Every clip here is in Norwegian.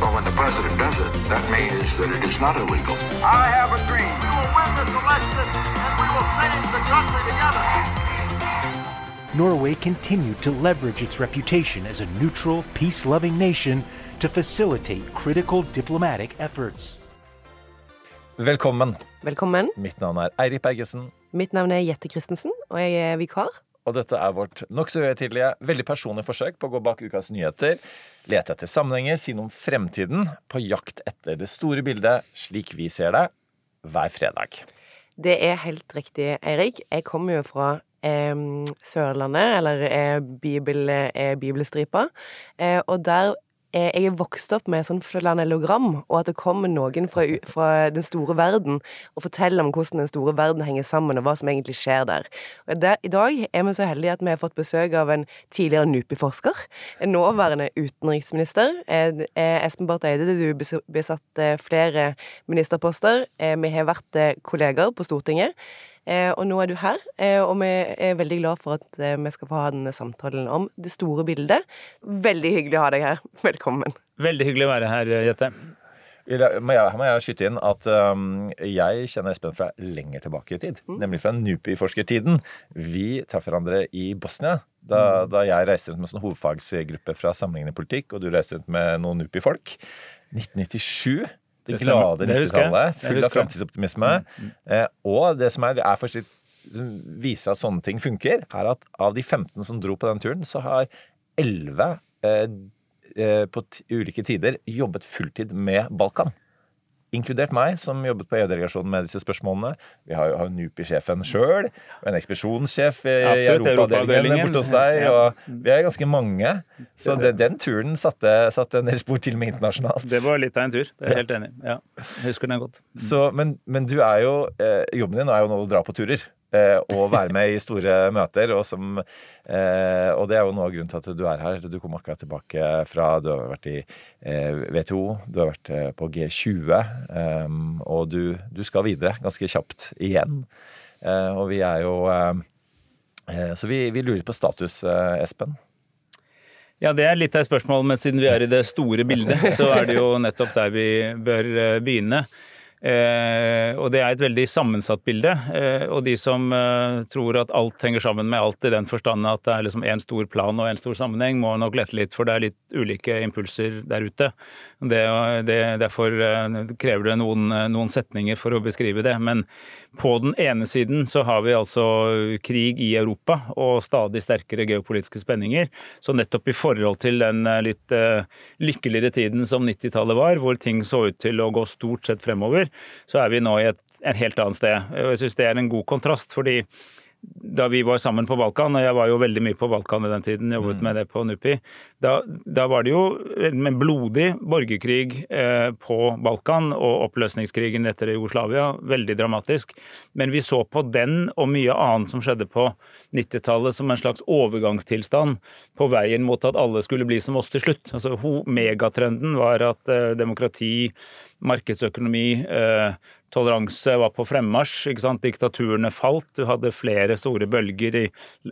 Well, when the president does it, that means that it is not illegal. I have a dream. We will win this election and we will change the country together. Norway continued to leverage its reputation as a neutral, peace loving nation to facilitate critical diplomatic efforts. Velkommen. Velkommen. Mitt navn er Eirik Bergesen, Mitt navn er Jette Christensen, og jeg er vikar. Og dette er vårt nokså uhøytidelige, veldig personlige forsøk på å gå bak ukas nyheter, lete etter sammenhenger, si noe om fremtiden, på jakt etter det store bildet slik vi ser det, hver fredag. Det er helt riktig, Eirik. Jeg kommer jo fra eh, Sørlandet, eller eh, Bibel, eh, Bibelstripa, eh, og der jeg er vokst opp med sånn flanellogram, og at det kommer noen fra, fra den store verden og forteller om hvordan den store verden henger sammen, og hva som egentlig skjer der. Der, I dag er vi så heldige at vi har fått besøk av en tidligere NUPI-forsker, en nåværende utenriksminister. Eh, eh, Espen Barth Eide, du bes- besatt eh, flere ministerposter. Eh, vi har vært eh, kolleger på Stortinget. Eh, og nå er du her, eh, og vi er veldig glad for at eh, vi skal få ha denne samtalen om det store bildet. Veldig hyggelig å ha deg her. Velkommen. Veldig hyggelig å være her, Jette. Må jeg, her må jeg skyte inn at um, jeg kjenner Espen fra lenger tilbake i tid. Nemlig fra NUPI-forskertiden. Vi traff hverandre i Bosnia da, da jeg reiste rundt med sånn hovedfagsgruppe fra Sammenlignende politikk, og du reiste rundt med noen NUPI-folk. 1997. Det glade Det 90-tallet. Full av framtidsoptimisme. Mm. Eh, og det som er, er for sitt, som viser at sånne ting funker, er at av de 15 som dro på den turen, så har 11 eh, eh, på ulike tider jobbet fulltid med Balkan. Inkludert meg, som jobbet på EU-delegasjonen med disse spørsmålene. Vi har jo NUPI-sjefen sjøl, en ekspedisjonssjef i Europaavdelingen borte hos deg. Og vi er ganske mange. Så det, den turen satte, satte en del spor til meg internasjonalt. Det var litt av en tur. Det er jeg helt enig i. Ja, jeg husker den godt. Så, men, men du jo eh, Jobben din er jo nå å dra på turer. Eh, og være med i store møter. Og, som, eh, og det er jo noe av grunnen til at du er her. Du kom akkurat tilbake fra Du har vært i eh, WTO, du har vært eh, på G20, eh, og du, du skal videre ganske kjapt igjen. Eh, og vi er jo eh, eh, Så vi, vi lurer på status, eh, Espen. Ja, det er litt av et spørsmål, men siden vi er i det store bildet, så er det jo nettopp der vi bør eh, begynne. Eh, og det er et veldig sammensatt bilde. Eh, og de som eh, tror at alt henger sammen med alt i den forstand at det er liksom én stor plan og én stor sammenheng, må nok lette litt, for det er litt ulike impulser der ute. Det, det, derfor eh, krever det noen, noen setninger for å beskrive det. Men på den ene siden så har vi altså krig i Europa og stadig sterkere geopolitiske spenninger. Så nettopp i forhold til den eh, litt eh, lykkeligere tiden som 90-tallet var, hvor ting så ut til å gå stort sett fremover, så er vi nå i et, et helt annet sted. Og Jeg syns det er en god kontrast, fordi da vi var sammen på Balkan, og jeg var jo veldig mye på Balkan i den tiden, jobbet med det på NUPI, da, da var det jo en blodig borgerkrig eh, på Balkan og oppløsningskrigen etter Jugoslavia, veldig dramatisk. Men vi så på den og mye annet som skjedde på 90-tallet som en slags overgangstilstand på veien mot at alle skulle bli som oss til slutt. Altså, megatrenden var at eh, demokrati, markedsøkonomi, eh, toleranse var på fremmarsj. ikke sant? Diktaturene falt. Du hadde flere store bølger i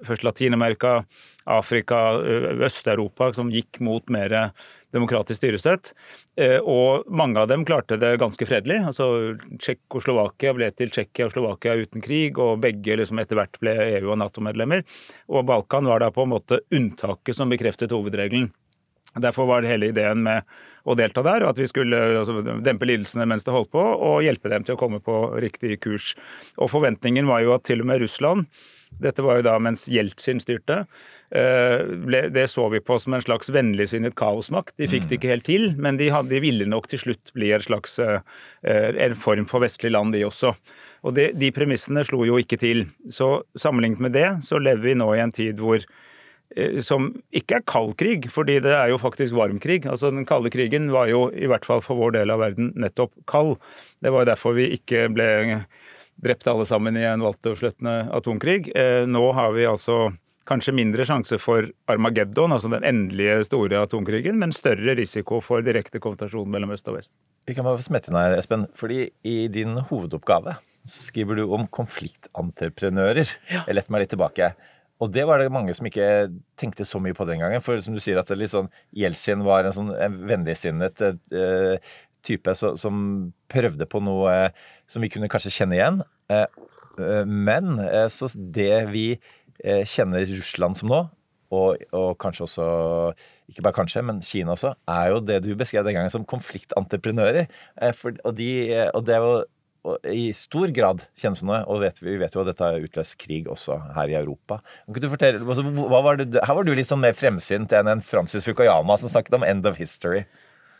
først Latin-Amerika, Afrika, Øst-Europa som gikk mot mer demokratisk styresett. Eh, Og mange av dem klarte det ganske fredelig. altså Tsjekkoslovakia ble til Tsjekkia og Slovakia uten krig, og begge liksom etter hvert ble EU- og Nato-medlemmer. Og Balkan var da på en måte unntaket som bekreftet hovedregelen. Derfor var det hele ideen med å delta der, at vi skulle altså, dempe lidelsene mens det holdt på, og hjelpe dem til å komme på riktig kurs. Og forventningen var jo at til og med Russland, dette var jo da mens Jeltsin styrte, eh, det så vi på som en slags vennligsinnet kaosmakt. De fikk det ikke helt til, men de, hadde, de ville nok til slutt bli en slags eh, en form for vestlig land, de også. Og de, de premissene slo jo ikke til. Så sammenlignet med det, så lever vi nå i en tid hvor som ikke er kald krig, fordi det er jo faktisk varm krig. Altså Den kalde krigen var jo, i hvert fall for vår del av verden, nettopp kald. Det var jo derfor vi ikke ble drept alle sammen i en valgtøvslettende atomkrig. Eh, nå har vi altså kanskje mindre sjanse for Armageddon, altså den endelige store atomkrigen, men større risiko for direkte konfrontasjon mellom øst og vest. Vi kan bare smette inn her, Espen. fordi i din hovedoppgave så skriver du om konfliktentreprenører. Jeg letter meg litt tilbake. Og det var det mange som ikke tenkte så mye på den gangen. For som du sier, at litt sånn, var en sånn en vennligsinnet eh, type så, som prøvde på noe eh, som vi kunne kanskje kjenne igjen. Eh, eh, men eh, så det vi eh, kjenner Russland som nå, og, og kanskje også ikke bare kanskje, men Kina også, er jo det du beskrev den gangen som konfliktentreprenører. For, og, de, og det er jo i stor grad kjennes noe, og vet, vi vet jo at dette har utløst krig også her i Europa. Fortelle, altså, var det, Her var du litt sånn mer fremsynt enn en Francis Fukuyama som snakket om 'end of history'.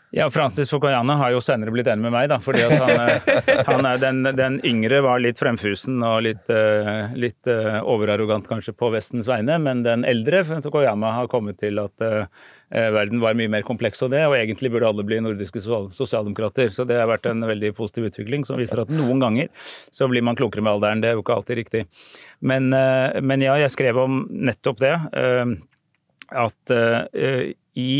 Ja, Francis Fukuyama har jo senere blitt enig med meg, da. fordi han, eh, han er den, den, yngre var litt fremfusen og litt, eh, litt uh, overarrogant kanskje på Vestens vegne, men den eldre Fukuyama har kommet til at verden var mye mer kompleks og det, og egentlig burde alle bli nordiske sosialdemokrater. Så det har vært en veldig positiv utvikling som viser at noen ganger så blir man klokere med alderen. Det er jo ikke alltid riktig. Men, men ja, jeg skrev om nettopp det. at i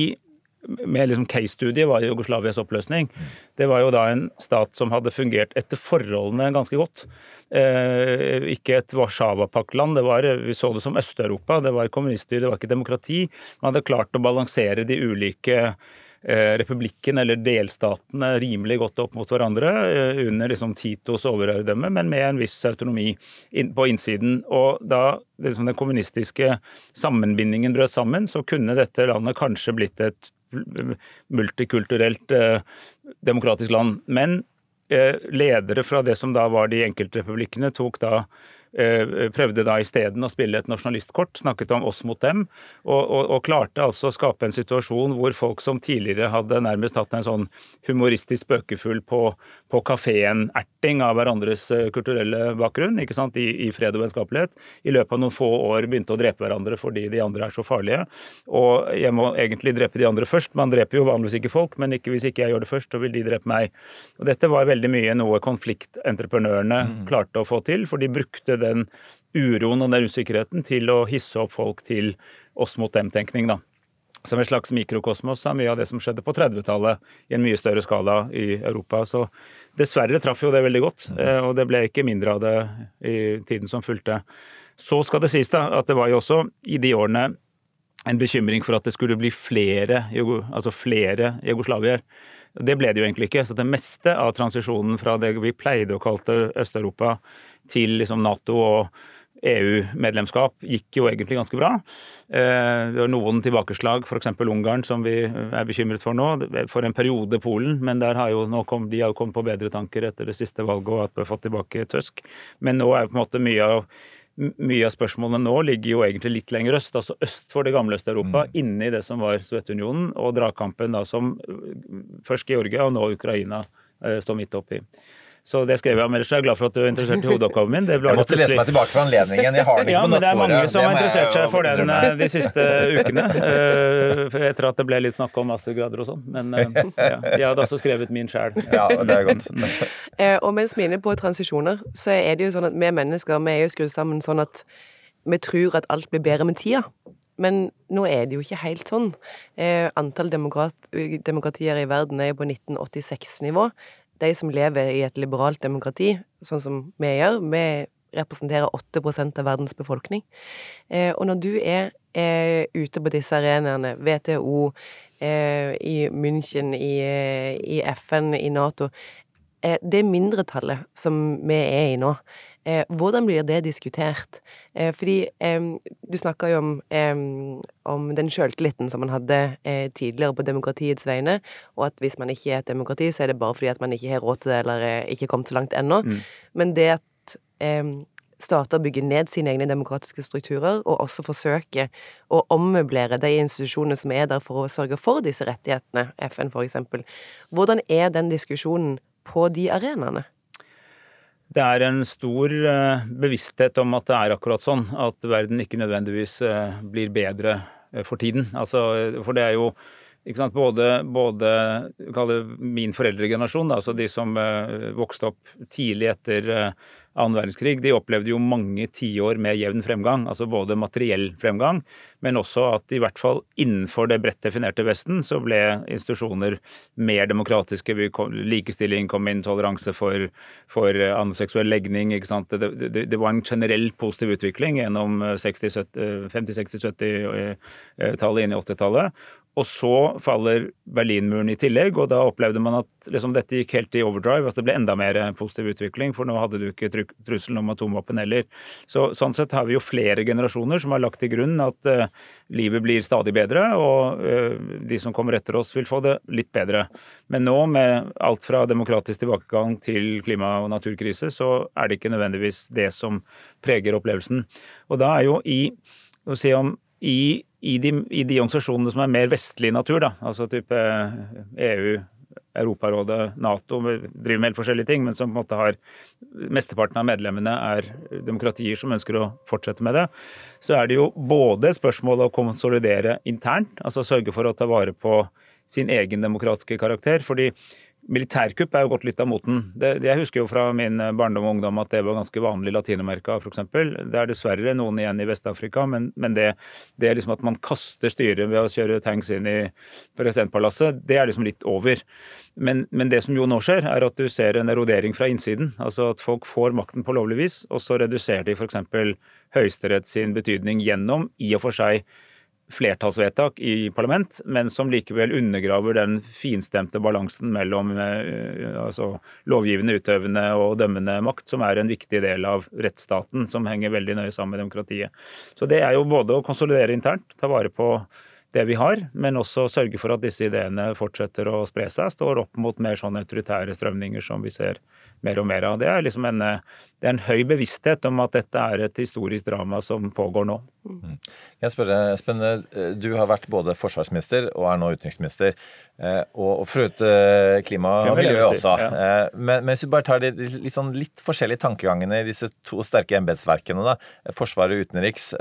med liksom case-studiet var Jugoslavias oppløsning. Det var jo da en stat som hadde fungert etter forholdene ganske godt. Eh, ikke et Warszawa-paktland. Vi så det som Øst-Europa. Det var kommuniststyre, det var ikke demokrati. Man hadde klart å balansere de ulike eh, republikken eller delstatene rimelig godt opp mot hverandre eh, under liksom Titos overherredømme, men med en viss autonomi på innsiden. Og da liksom den kommunistiske sammenbindingen brøt sammen, så kunne dette landet kanskje blitt et multikulturelt eh, demokratisk land. Men eh, ledere fra det som da var de enkeltrepublikkene, tok da Eh, prøvde da isteden å spille et nasjonalistkort, snakket om oss mot dem, og, og, og, klarte altså å skape en situasjon hvor folk som tidligere hadde nærmest hatt en sånn humoristisk spøkefull på, på kafeen-erting av hverandres eh, kulturelle bakgrunn, ikke sant, I, i fred og vennskapelighet, i løpet av noen få år begynte å drepe hverandre fordi de andre er så farlige. Og jeg må egentlig drepe de andre først. Man dreper jo vanligvis ikke folk, men ikke hvis ikke jeg gjør det først, så vil de drepe meg. Og dette var veldig mye noe konfliktentreprenørene mm. klarte å få til, for de brukte den uroen og den usikkerheten til å hisse opp folk til oss mot dem-tenkning. da. Som et slags mikrokosmos av mye av det som skjedde på 30-tallet i en mye større skala i Europa. Så dessverre traff jo det veldig godt, eh, og det ble ikke mindre av det i tiden som fulgte. Så skal det sies da at det var jo også i de årene en bekymring for at det skulle bli flere, altså flere jugoslavier. Det ble det jo egentlig ikke. Så det meste av transisjonen fra det vi pleide å kalte Øst-Europa til liksom Nato og EU-medlemskap gikk jo egentlig ganske bra. Eh, det var noen tilbakeslag, f.eks. Ungarn, som vi er bekymret for nå. For en periode Polen, men der har jo, kom, de har jo kommet på bedre tanker etter det siste valget og at vi har fått tilbake Tøsk. Men nå er på en måte mye av mye av spørsmålene nå ligger jo egentlig litt lenger øst, altså øst for det gamle Øst-Europa, mm. inne i det som var Sovjetunionen, og dragkampen da som først Georgia og nå Ukraina eh, står midt oppi. Så det skrev jeg om. Ellers er jeg glad for at du er interessert i hovedoppgaven min. jeg måtte lese meg tilbake for anledningen. Jeg har den ikke ja, på men Det er mange som har interessert seg for den eh, de siste ukene. Uh, etter at det ble litt snakk om mastergrader og sånn. Men uh, ja, jeg hadde også skrevet min sjæl. Ja, det er godt. og mens vi er inne på transisjoner, så er det jo sånn at vi mennesker vi er jo skrudd sammen sånn at vi tror at alt blir bedre med tida. Men nå er det jo ikke helt sånn. Eh, antall demokrat, demokratier i verden er jo på 1986-nivå de som lever i et liberalt demokrati, sånn som vi gjør, vi representerer 8% av verdens befolkning. Eh, og når du er er ute på disse arenaene, WTO, eh, i München, i, eh, i, FN, i Nato eh, Det mindretallet som vi er i nå. Eh, hvordan blir det diskutert? Eh, fordi eh, du snakka jo om, om den sjøltilliten som man hadde eh, tidligere på demokratiets vegne, og at hvis man ikke er et demokrati, så er det bare fordi at man ikke har råd til det, eller eh, ikke kommet så langt ennå. Mm. Men det at stater bygger ned sine egne demokratiske strukturer, og også forsøker å ommøblere de institusjonene som er der for å sørge for disse rettighetene, FN eksempel. Hvordan er den diskusjonen på de arenaene? Det er en stor eh, bevissthet om at det er akkurat sånn. At verden ikke nødvendigvis eh, blir bedre eh, for tiden. Altså, for det er jo sant, både, både min foreldregenerasjon, altså de som vokste opp tidlig etter annen verdenskrig, de opplevde jo mange tiår med jevn fremgang. Altså både materiell fremgang, men også at i hvert fall innenfor det bredt definerte Vesten, så ble institusjoner mer demokratiske. Likestilling kom inn, toleranse for, for eh, annen seksuell legning. ikke sant? Det, det, det var en generell positiv utvikling gjennom 50-, 60-, 70-tallet inn i 80-tallet. Og så faller Berlinmuren i tillegg, og da opplevde man at liksom, dette gikk helt i overdrive. at Det ble enda mer positiv utvikling, for nå hadde du ikke trusselen om atomvåpen heller. Så, sånn sett har vi jo flere generasjoner som har lagt til grunn at uh, livet blir stadig bedre, og uh, de som kommer etter oss vil få det litt bedre. Men nå, med alt fra demokratisk tilbakegang til klima- og naturkrise, så er det ikke nødvendigvis det som preger opplevelsen. Og da er jo i å se om i, i, de, i de organisasjonene som er mer vestlig natur, da, altså type EU, Europarådet, Nato, driver med helt forskjellige ting, men som på en måte har Mesteparten av medlemmene er demokratier som ønsker å fortsette med det. Så er det jo både spørsmålet spørsmål å konsolidere internt, altså sørge for å ta vare på sin egen demokratiske karakter. fordi Militærkupp er jo gått litt av moten. Det, jeg husker jo fra min barndom og ungdom at det var ganske vanlig i Latin-Amerika f.eks. Det er dessverre noen igjen i Vest-Afrika, men, men det, det er liksom at man kaster styret ved å kjøre tanks inn i presidentpalasset, det er liksom litt over. Men, men det som jo nå skjer, er at du ser en erodering fra innsiden. Altså at folk får makten på lovlig vis, og så reduserer de f.eks. Høyesterett sin betydning gjennom i og for seg flertallsvedtak i parlament, men som likevel undergraver den finstemte balansen mellom eh, altså, lovgivende, utøvende og dømmende makt, som er en viktig del av rettsstaten, som henger veldig nøye sammen med demokratiet. Så det er jo både å konsolidere internt, ta vare på det vi har, men også sørge for at disse ideene fortsetter å spre seg, står opp mot mer sånne autoritære strømninger som vi ser mer og mer av. Det er liksom en, det er en høy bevissthet om at dette er et historisk drama som pågår nå. Jeg spør, Espen, du har vært både forsvarsminister og er nå utenriksminister. eh, Og og for eh, klima og miljø også. ja. Eh, Men, men hvis vi bare tar de litt, sånn litt forskjellige tankegangene i disse to sterke embetsverkene, da, Forsvar og utenriks.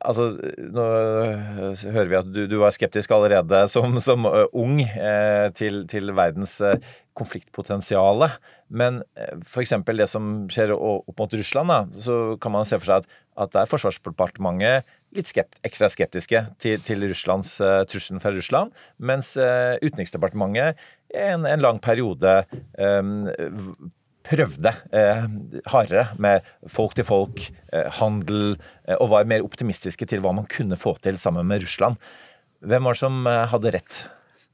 Altså, nå eh, hører vi at du, du var skeptisk allerede som, som eh, ung eh, til, til verdens eh, konfliktpotensiale. Men eh, f.eks. det som skjer opp mot Russland, da, så kan man se for seg at, at det er Forsvarsdepartementet litt skept, ekstra skeptiske til, til Russlands eh, trusselen fra Russland, mens eh, Utenriksdepartementet en, en lang periode v- prøvde eh, hardere med folk til folk, eh, handel, eh, og var mer optimistiske til hva man kunne få til sammen med Russland. Hvem var det som eh, hadde rett?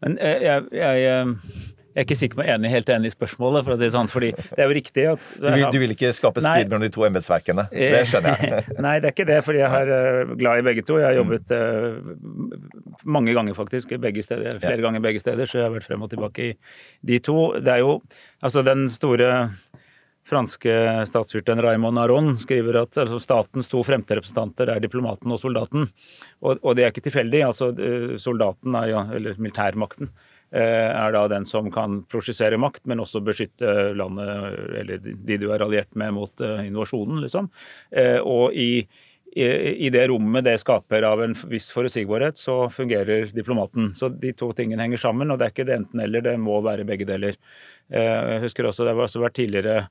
Men eh, jeg, jeg, eh, jeg er ikke sikker på om jeg er enig, helt enig i spørsmålet, for å si det sånn, fordi det er jo riktig at Du vil, du vil ikke skape splid mellom de to embetsverkene? Det skjønner jeg. Nei, det er ikke det, fordi jeg er eh, glad i begge to. Jeg har jobbet eh, mange ganger faktisk, begge steder, flere ganger begge steder, så jeg har vært frem og tilbake i de to. Det er jo altså den store franske statsfyrten Raymond Aron skriver at altså, statens to fremste representanter er diplomaten og soldaten. Og, og det er ikke tilfeldig. altså eh, Soldaten, er, jo- eller militærmakten, eh, er da den som kan prosjisere makt, men også beskytte landet eller de du er alliert med mot eh, invasjonen, liksom. Eh, Og i, i, det rommet det skaper av en viss forutsigbarhet, så fungerer diplomaten. Så de to tingene henger sammen, og det er ikke det enten-eller, det må være begge deler. Eh, Jeg husker også, det har vært tidligere eh,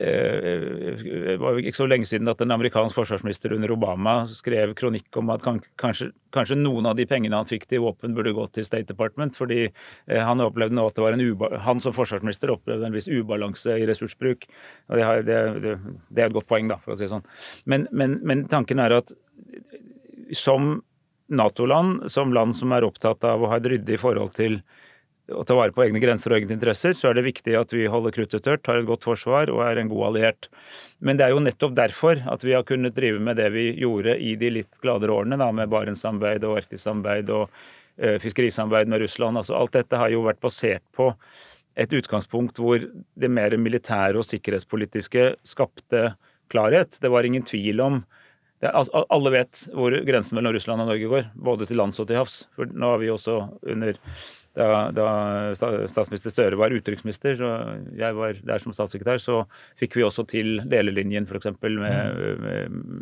det var jo ikke så lenge siden at en amerikansk forsvarsminister under Obama skrev kronikk om at kanskje, kanskje noen av de pengene han fikk til våpen, burde gå til State Department. Fordi eh, han opplevde nå at det var en han som forsvarsminister opplevde en viss ubalanse i ressursbruk. og Det, det, det, det er et godt poeng, da, for å si det sånn. Men, men, men tanken er at som Nato-land, som land som er opptatt av å ha et ryddig forhold til å ta vare på egne grenser og egne interesser, så er det viktig at vi holder kruttet tørt, har et godt forsvar og er en god alliert. Men det er jo nettopp derfor at vi har kunnet drive med det vi gjorde i de litt gladere årene, da, med Barentssamarbeid og Arktissamarbeid og eh, fiskerisamarbeid med Russland. Altså, alt dette har jo vært basert på et utgangspunkt hvor det mer militære og sikkerhetspolitiske skapte klarhet. Det var ingen tvil om det, er- altså, Alle vet hvor grensen mellom Russland og Norge går, både til lands og til havs. For nå har vi også under da, da statsminister Støre var utenriksminister, og jeg var der som statssekretær, så fikk vi også til delelinjen f.eks.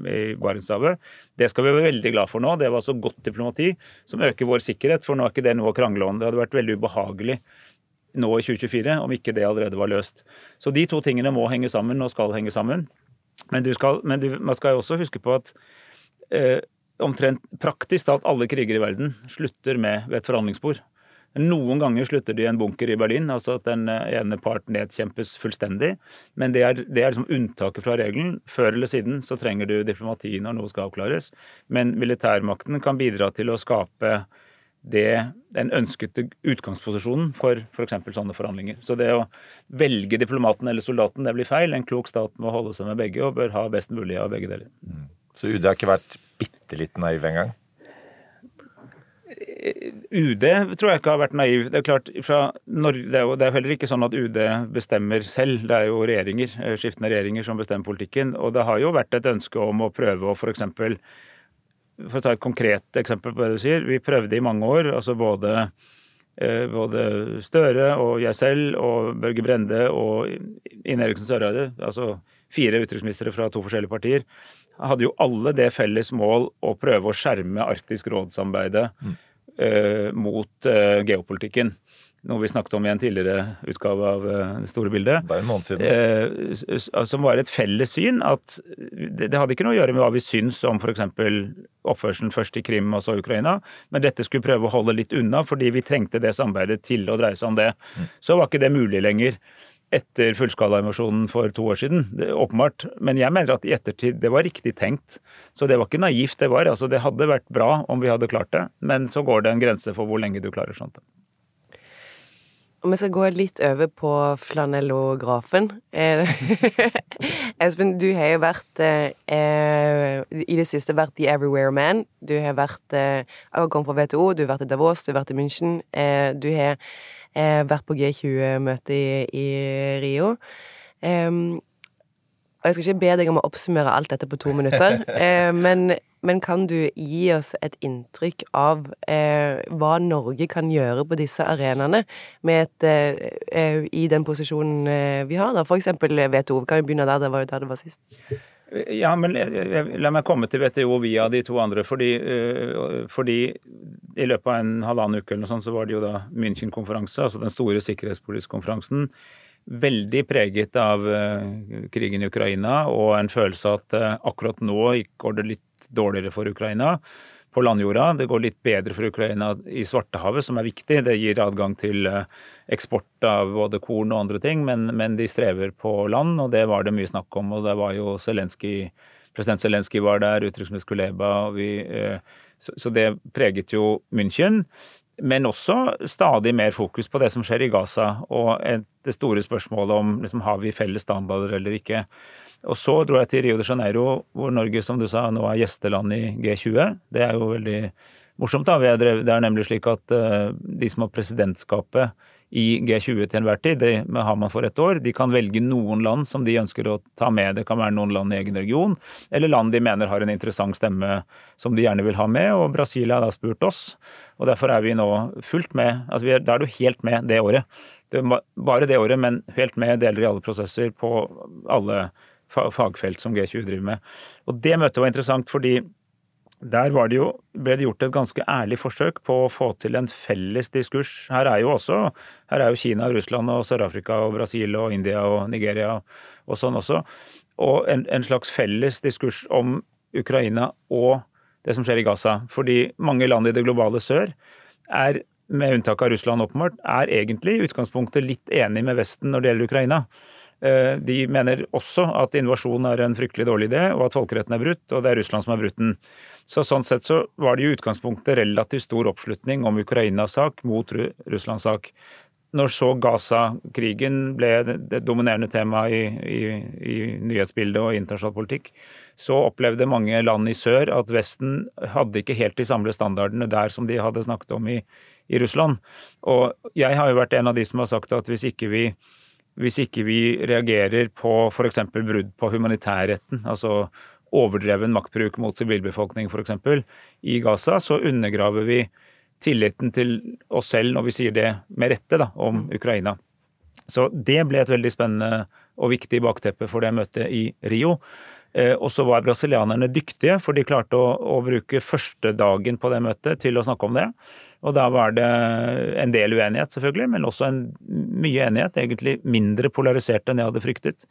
I Barentshavet. Det skal vi være veldig glad for nå. Det var så godt diplomati som øker vår sikkerhet, for nå er ikke det noe å krangle om. Det hadde vært veldig ubehagelig nå i 2024 om ikke det allerede var løst. Så de to tingene må henge sammen og skal henge sammen. Men, skal, men du, man skal jo også huske på at eh, omtrent praktisk talt alle kriger i verden slutter med ved et forhandlingsbord. Noen ganger slutter de i en bunker i Berlin, altså at den eh, ene part nedkjempes fullstendig. Men det er, det er liksom unntaket fra regelen. Før eller siden så trenger du diplomati når noe skal avklares. Men militærmakten kan bidra til å skape det, den ønskede utgangsposisjonen for f.eks. sånne forhandlinger. Så det å velge diplomaten eller soldaten, det blir feil. En klok stat må holde seg med begge og bør ha best mulig av begge deler. Så UD har ikke vært bitte litt naiv engang? UD tror jeg ikke har vært naiv. Det er klart, Norge, det er jo det er heller ikke sånn at UD bestemmer selv. Det er jo regjeringer, eh, skiftende regjeringer som bestemmer politikken. Og det har jo vært et ønske om å prøve å f.eks. For å ta et konkret eksempel på det du sier. Vi prøvde i mange år, altså både, eh, både Støre og jeg selv og Børge Brende og Ine Eriksen Søreide, altså fire utenriksministre fra to forskjellige partier, hadde jo alle det felles mål å prøve å skjerme Arktisk råd-samarbeidet eh, mot eh, geopolitikken. Noe vi snakket om i en tidligere utgave av eh, Det store bildet. Det er en måned siden. Eh, s- som var et felles syn at det, det hadde ikke noe å gjøre med hva vi syns om f.eks. oppførselen først i Krim og så Ukraina, men dette skulle prøve å holde litt unna fordi vi trengte det samarbeidet til å dreie seg om det. Så var ikke det mulig lenger etter fullskalainvasjonen for to år siden. Det, er åpenbart. Men jeg mener at i ettertid det var riktig tenkt. Så det var ikke naivt. Det var, altså det hadde vært bra om vi hadde klart det, men så går det en grense for hvor lenge du klarer sånt. Om vi skal gå litt over på flanellografen. Eh, Espen, du har jo vært eh, i det siste vært The Everywhere Man. Du har vært eh, kommet fra WTO, du har vært i Davos, du har vært i München. Eh, du har vært på G20-møte i, i Rio. Og jeg skal ikke be deg om å oppsummere alt dette på to minutter, eh, men, men kan du gi oss et inntrykk av eh, hva Norge kan gjøre på disse arenaene eh, eh, i den posisjonen eh, vi har, da? For eksempel WTO. Vi kan jo begynne der, det var jo der det var sist. Ja, men la meg komme til WTO via de to andre. Fordi, øh, fordi i løpet av en halvannen uke eller noe sånt, så var det jo da München-konferanse, altså den store sikkerhetspolitiske konferansen. Veldig preget av øh, krigen i Ukraina og en følelse av at øh, akkurat nå går det litt dårligere for Ukraina på landjorda. Det går litt bedre for Ukraina i Svartehavet, som er viktig. Det gir adgang til øh, eksport av både korn og andre ting, men, men de strever på land, og det var det mye snakk om. Og det var jo Zelenskyj President Zelenskyj var der, utenriksminister Kuleba, og vi eh, så, det preget jo München. Men også stadig mer fokus på det som skjer i Gaza, og et, det store spørsmålet om liksom, har vi felles standarder eller ikke. Og så dro jeg til Rio de Janeiro, hvor Norge, som du sa, nå er gjesteland i G20. Det er jo veldig morsomt. da. Det er nemlig slik at eh, de som har presidentskapet i G20 til enhver tid, det har man for ett år, de kan velge noen land som de ønsker å ta med. Det kan være noen land i egen region, eller land de mener har en interessant stemme som de gjerne vil ha med. Og Brasil har da spurt oss, og derfor er vi nå fullt med. altså er, Da er du helt med det året. Det bare det året, men helt med deler i alle prosesser på alle fagfelt som G20 driver med. Og det møtet var interessant fordi der det jo, ble det gjort et ganske ærlig forsøk på å få til en felles diskurs. Her er jo også her er jo Kina, Russland og Sør-Afrika og Brasil og India og Nigeria og sånn også. Og en, en slags felles diskurs om Ukraina og det som skjer i Gaza. Fordi mange land i det globale sør er, med unntak av Russland åpenbart, er egentlig i utgangspunktet litt enig med Vesten når det gjelder Ukraina. Eh, De mener også at invasjon er en fryktelig dårlig idé, og at folkeretten er brutt, og det er Russland som har brutt den. Så Sånn sett så var det i utgangspunktet relativt stor oppslutning om Ukrainas sak mot Russlands sak. Når så Gaza-krigen ble det, dominerende temaet i, i, i nyhetsbildet og internasjonal politikk, så opplevde mange land i sør at Vesten hadde ikke helt de samlede standardene der som de hadde snakket om i, i Russland. Og jeg har jo vært en av de som har sagt at hvis ikke vi hvis ikke vi reagerer på f.eks. brudd på humanitærretten, altså overdreven maktbruk mot sivilbefolkning f.eks. i Gaza, så undergraver vi tilliten til oss selv når vi sier det med rette da, om Ukraina. Så det ble et veldig spennende og viktig bakteppe for det møtet i Rio. Eh, og så var brasilianerne dyktige, for de klarte å, å, bruke første dagen på det møtet til å snakke om det. Og da var det en del uenighet, selvfølgelig, men også en mye enighet. Egentlig mindre polarisert enn jeg hadde fryktet.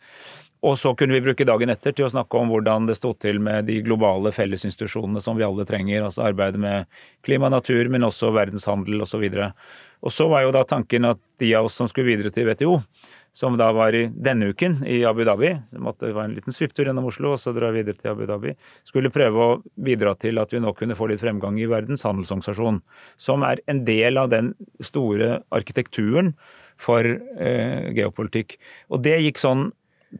Og så kunne vi bruke dagen etter til å snakke om hvordan det sto til med de globale fellesinstitusjonene som vi alle trenger. Altså arbeidet med klima og natur, men også verdenshandel osv. Og, så og så var jo da tanken at de av oss som skulle videre til WTO, som da var i denne uken i Abu Dhabi. Det måtte være en liten svipptur gjennom Oslo og så dra videre til Abu Dhabi. Skulle prøve å bidra til at vi nå kunne få litt fremgang i Verdens handelsorganisasjon. Som er en del av den store arkitekturen for eh, geopolitikk. Og det gikk sånn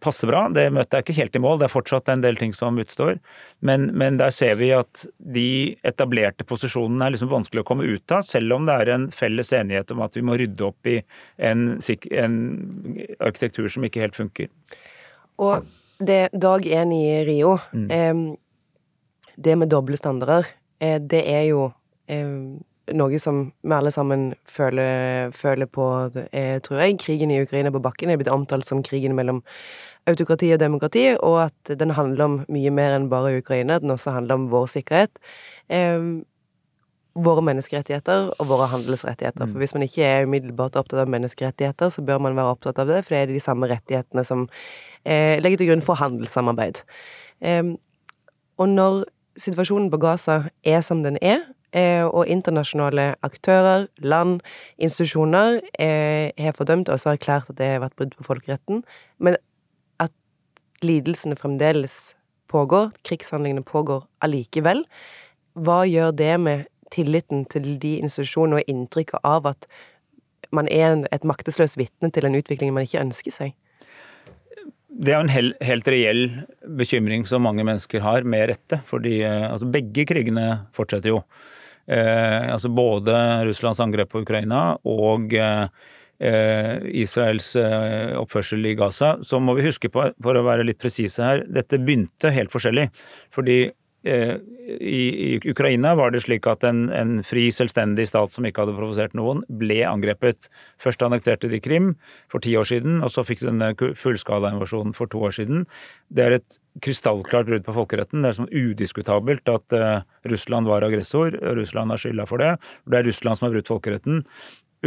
passe bra. Det møtet er ikke helt i mål, det er fortsatt en del ting som utstår. Men, men der ser vi at de etablerte posisjonene er liksom vanskelig å komme ut av, selv om det er en felles enighet om at vi må rydde opp i en, en arkitektur som ikke helt funker. Og det dag én i Rio, mm. eh, det med doble standarder, eh, det er jo eh, noe som vi alle sammen føler, føler på, er, tror jeg. Krigen i Ukraina på bakken er blitt omtalt som krigen mellom autokrati og demokrati, og at den handler om mye mer enn bare Ukraina. Den også handler om vår sikkerhet. Eh, våre menneskerettigheter og våre handelsrettigheter. For mm. hvis man ikke er umiddelbart opptatt av menneskerettigheter, så bør man være opptatt av det, for det er de samme rettighetene som eh, legger til grunn for handelssamarbeid. Eh, og når situasjonen på Gaza er som den er, Eh, og internasjonale aktører, land, institusjoner eh, har fordømt og også erklært at det har vært brudd på folkeretten. Men at lidelsene fremdeles pågår, krigshandlingene pågår allikevel, hva gjør det med tilliten til de institusjonene og inntrykket av at man er et maktesløst vitne til en utvikling man ikke ønsker seg? Det er en hel, helt reell bekymring som mange mennesker har, med rette. fordi eh, altså, begge krigene fortsetter jo. Eh, altså både Russlands angrep på Ukraina og eh, Israels eh, oppførsel i Gaza, så må vi huske på, for å være litt presise her, dette begynte helt forskjellig. Fordi i, i, Ukraina var det slik at en, en, fri, selvstendig stat som ikke hadde provosert noen, ble angrepet. Først annekterte de Krim for ti år siden, og så fikk de denne fullskalainvasjonen for to år siden. Det er et krystallklart brudd på folkeretten. Det er sånn udiskutabelt at uh, Russland var aggressor. Russland har skylda for det. Det er Russland som har brutt folkeretten.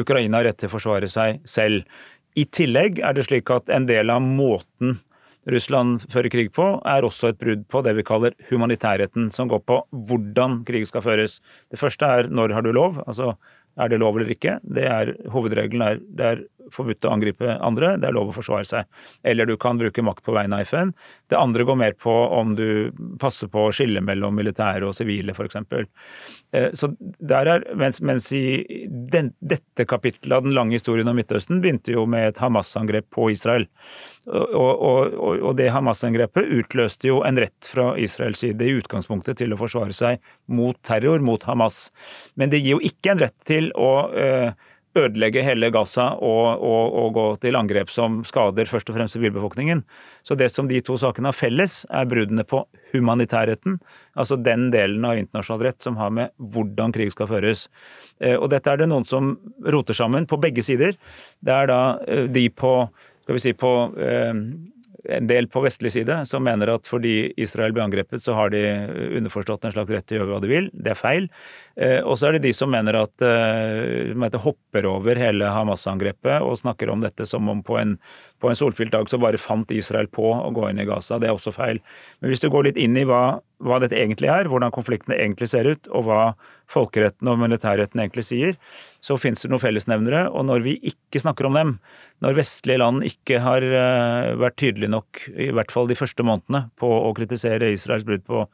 Ukraina har rett til å forsvare seg selv. I tillegg er det slik at en del av måten Russland fører krig på, er også et brudd på det vi kaller humanitærretten, som går på hvordan krig skal føres. Det første er når har du lov? Altså er det lov eller ikke? Det er, hovedregelen er det er forbudt å angripe andre, det er lov å forsvare seg. Eller du kan bruke makt på vegne av FN. Det andre går mer på om du passer på å skille mellom militære og sivile, f.eks. Eh, så der er, mens, mens i den, dette kapittelet av den lange historien om Midtøsten begynte jo med et Hamas-angrep på Israel. Og, og, og det Hamas-angrepet utløste jo en rett fra Israels side i utgangspunktet til å forsvare seg mot terror, mot Hamas. Men det gir jo ikke en rett til å øh, ødelegge hele Gaza og, og, og, gå til angrep som skader først og fremst sivilbefolkningen. Så det som de to sakene har felles, er bruddene på humanitærretten. Altså den delen av internasjonal rett som har med hvordan krig skal føres. Eh, og dette er det noen som roter sammen på begge sider. Det er da eh, de på skal vi si på eh, en del på vestlig side som mener at fordi Israel ble angrepet, så har de underforstått en slags rett til å gjøre hva de vil. Det er feil. Eh, og så er det de som mener at de hopper over hele Hamas-angrepet og snakker om dette som om på en, på en solfylt dag så bare fant Israel på å gå inn i Gaza. Det er også feil. Men hvis du går litt inn i hva, hva dette egentlig er, hvordan konfliktene egentlig ser ut, og hva folkeretten og militærretten egentlig sier, så finnes det noen fellesnevnere. Og når vi ikke snakker om dem, når vestlige land ikke har uh, vært tydelige nok, i hvert fall de første månedene, på å kritisere Israels brudd på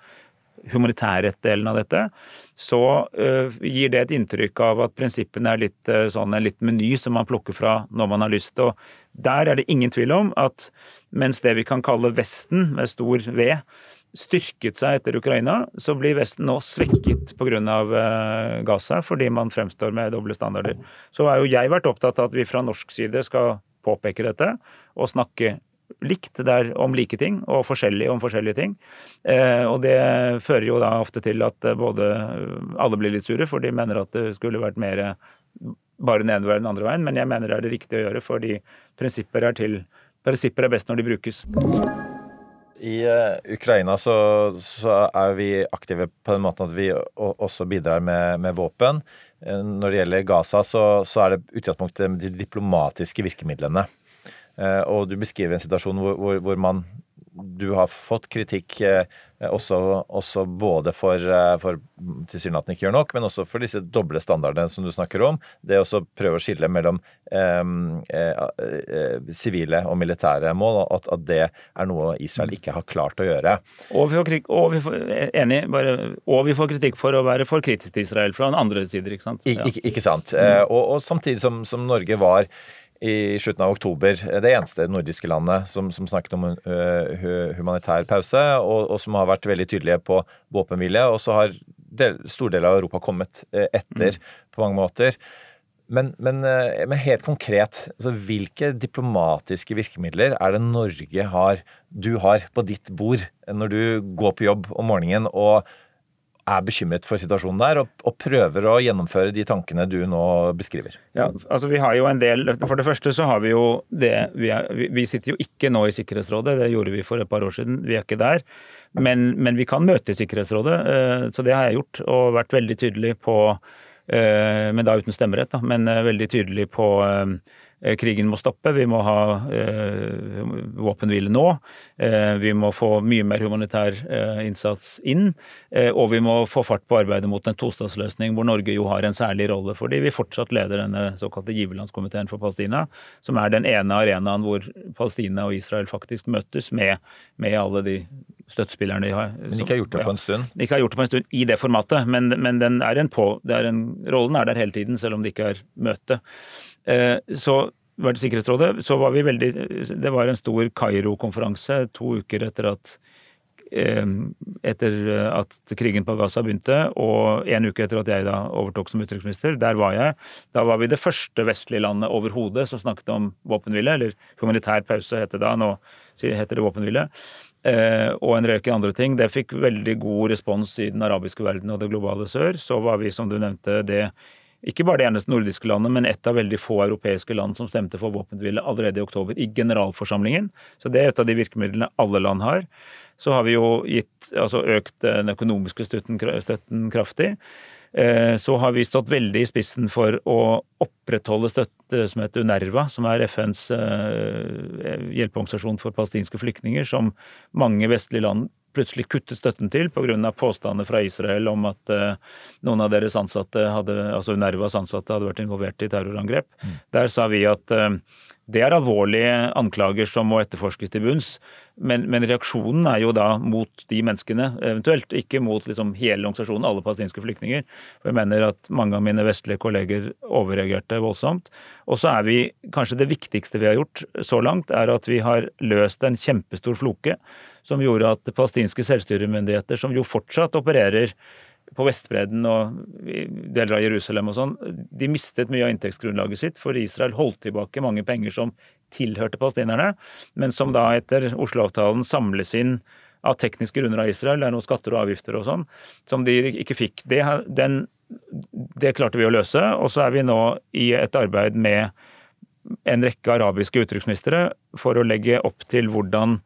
humanitærrettdelen av dette, så uh, gir det et inntrykk av at prinsippene er litt uh, sånn en litt meny som man plukker fra når man har lyst. Og der er det ingen tvil om at mens det vi kan kalle Vesten, med stor V, styrket seg etter Ukraina, så blir Vesten nå svekket pga. Uh, Gaza, fordi man fremstår med doble standarder. Så har jo jeg vært opptatt av at vi fra norsk side skal påpeke dette og snakke likt, det er om like ting, og forskjellig om forskjellige ting. Eh, og det fører jo da ofte til at eh, både alle blir litt sure, for de mener at det skulle vært mer bare den ene veien den andre veien, men jeg mener det er det riktige å gjøre, fordi prinsipper er til Prinsipper er best når de brukes. I eh, Ukraina så, så er vi aktive på den måten at vi også bidrar med, med våpen. Eh, Når det gjelder Gaza, så, så er det utgangspunktet de diplomatiske virkemidlene. Eh, Og du beskriver en situasjon hvor, hvor, hvor man du har fått kritikk også, også både for, eh, for tilsynelatende ikke gjør nok, men også for disse doble standardene som du snakker om. Det å prøve å skille mellom eh, eh, eh, sivile og militære mål, og at, at det er noe Israel ikke har klart å gjøre. Og vi får, kritikk, og vi får, enig, bare, og vi får kritikk for å være for kritisk til Israel fra den andre sider, ikke sant? Ik ikke, ikke sant? Eh, og, og samtidig som, som Norge var i slutten av oktober det eneste nordiske landet som, som snakket om uh, humanitær pause, og, og som har vært veldig tydelige på våpenhvile. Og så har del, store deler av Europa kommet uh, etter på mange måter. Men, men, uh, men helt konkret, altså, hvilke diplomatiske virkemidler er det Norge har, du har på ditt bord når du går på jobb om morgenen og er bekymret for situasjonen der, og, og prøver å gjennomføre de tankene du nå beskriver? Ja, altså vi har jo en del, For det første så har vi jo det Vi, er, vi- sitter jo ikke nå i Sikkerhetsrådet, det gjorde vi for et par år siden. Vi er ikke der. Men, men vi kan møte Sikkerhetsrådet, eh, så det har jeg gjort. Og vært veldig tydelig på eh, Men da uten stemmerett, da. Men eh, veldig tydelig på Krigen må stoppe, vi må ha eh, våpenhvile nå. Eh, vi må få mye mer humanitær eh, innsats inn. Eh, og vi må få fart på arbeidet mot en tostatsløsning, hvor Norge jo har en særlig rolle. Fordi vi fortsatt leder denne såkalte giverlandskomiteen for Palestina, som er den ene arenaen hvor Palestina og Israel faktisk møtes med, med alle de støttespillerne de har. Men ikke har gjort det på en stund? De ikke har gjort det på en stund i det formatet, men, men den er en på, det er en, rollen er der hele tiden, selv om det ikke er møte. Eh, så var det Sikkerhetsrådet, så var vi veldig Det var en stor Kairo-konferanse to uker etter at eh, etter at krigen på Gaza begynte, og en uke etter at jeg da overtok som utenriksminister. Der var jeg. Da var vi det første vestlige landet overhodet som snakket om våpenhvile, eller humanitær pause het det da, nå heter det våpenhvile. Eh, og en rekke andre ting. Det fikk veldig god respons i den arabiske verden og det globale sør. Så var vi, som du nevnte, det ikke bare det eneste nordiske landet, men et av veldig få europeiske land som stemte for våpenhvile allerede i oktober, i generalforsamlingen. Så det er et av de virkemidlene alle land har. Så har vi jo gitt, altså økt den økonomiske støtten, støtten kraftig. Eh, Så har vi stått veldig i spissen for å opprettholde støtte som heter UNERVA, som er FNs eh, hjelpeorganisasjon for palestinske flyktninger, som mange vestlige land plutselig kuttet støtten til pga. påstander fra Israel om at eh, noen av deres ansatte, hadde, altså UNRWAs ansatte, hadde vært involvert i terrorangrep. Der sa vi at eh, det er alvorlige anklager som må etterforskes til bunns, men, men reaksjonen er jo da mot de menneskene eventuelt, ikke mot liksom hele organisasjonen, alle palestinske flyktninger. For jeg mener at mange av mine vestlige kolleger overreagerte voldsomt. Og så er vi, kanskje det viktigste vi har gjort så langt, er at vi har løst en kjempestor floke som gjorde at palestinske selvstyremyndigheter, som jo fortsatt opererer på Vestbredden og deler av Jerusalem og sånn, de mistet mye av inntektsgrunnlaget sitt, for Israel holdt tilbake mange penger som tilhørte palestinerne, men som da etter Oslo-avtalen samles inn av tekniske grunner av Israel, det er noen skatter og avgifter og sånn, som de ikke fikk. Det, den, det klarte vi å løse, og så er vi nå i et arbeid med en rekke arabiske utenriksministre for å legge opp til hvordan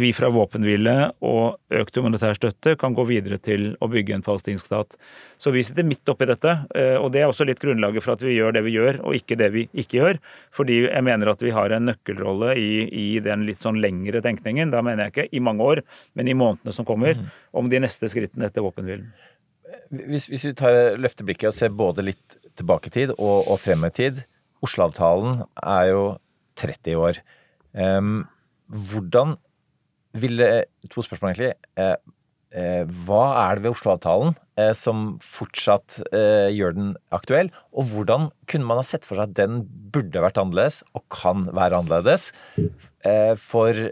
vi fra våpenhvile og økt humanitær støtte kan gå videre til å bygge en palestinsk stat. Så vi sitter midt oppi dette, eh, og det er også litt grunnlaget for at vi gjør det vi gjør, og ikke det vi ikke gjør. Fordi jeg mener at vi har en nøkkelrolle i, i den litt sånn lengre tenkningen. Da mener jeg ikke i mange år, men i månedene som kommer, om de neste skrittene etter våpenhvilen. Hvis, hvis vi tar løfter blikket og ser både litt tilbake i tid og, og frem i tid Oslo-avtalen er jo 30 år. Um, hvordan ville To spørsmål, egentlig. Eh, eh, hva er det ved Oslo-avtalen eh, som fortsatt gjør den aktuell? Og hvordan kunne man ha sett for seg at den burde vært annerledes, og kan være annerledes, for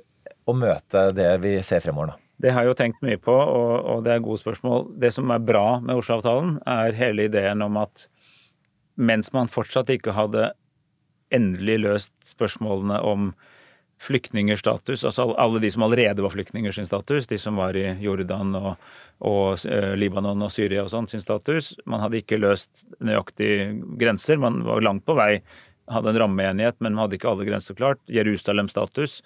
å møte det vi ser fremover nå? Det har jeg jo tenkt mye på, og det er gode spørsmål. Det som er bra med Oslo-avtalen, er hele ideen om at mens man fortsatt ikke hadde endelig løst spørsmålene om flyktningers status, altså alle- de som allerede var flyktninger sin status, de som var i Jordan og, og eh, Libanon og Syria og sånn sin status. Man hadde ikke løst nøyaktig grenser, man var langt på vei, hadde en rammeenighet, men man hadde ikke alle grenser klart. Jerusalem-status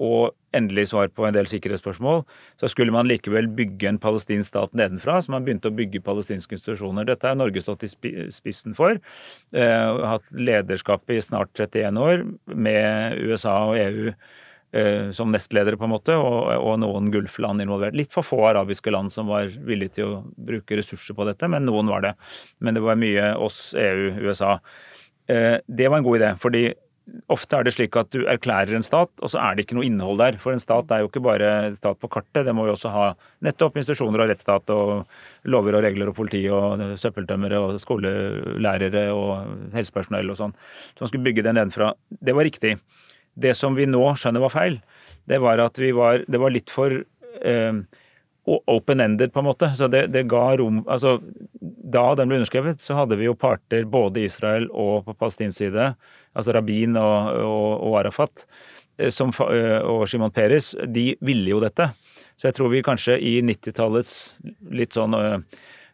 og endelig svar på en del sikkerhetsspørsmål, så skulle man likevel bygge en palestinsk stat nedenfra, så man begynte å bygge palestinske institusjoner. Dette har Norge stått i spissen for. Og hatt lederskapet i snart 31 år, med USA og EU eh, som nestledere, på en måte, og, og noen Gulf-land involvert. Litt for få arabiske land som var villige til å bruke ressurser på dette, men noen var det. Men det var mye oss, EU, USA. Eh, Det var en god idé, fordi ofte er det slik at du erklærer en stat, og så er det ikke noe innhold der. For en stat er jo ikke bare stat på kartet, det må jo også ha nettopp institusjoner og rettsstat og lover og regler og politi og søppeltømmere og skolelærere og helsepersonell og sånn. Så man skulle bygge den nedenfra. Det var riktig. Det som vi nå skjønner var feil, det var at vi var Det var litt for eh, open-ended, på en måte. Så det, det ga rom Altså, da den ble underskrevet, så hadde vi jo parter både i Israel og på palestinsk side, altså Rabin og, og, og Arafat, eh, som, eh, og Shimon Peres, de ville jo dette. Så jeg tror vi kanskje i 90-tallets litt sånn eh,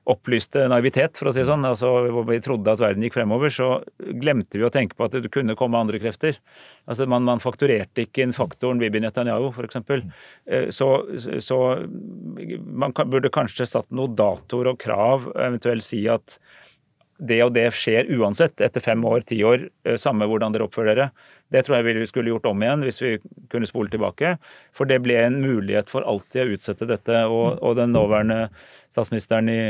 opplyste naivitet, for å si sånn, altså hvor vi trodde at verden gikk fremover, så glemte vi å tenke på at det kunne komme andre krefter. Altså Man, man fakturerte ikke inn faktoren Bibi Netanyahu, f.eks. Så, så man burde kanskje satt noen datoer og krav, eventuelt si at det og det skjer uansett, etter fem år, ti år, eh, samme hvordan dere oppfører dere. Det tror jeg vi skulle gjort om igjen hvis vi kunne spole tilbake. For det ble en mulighet for alltid å utsette dette. Og, og den nåværende statsministeren i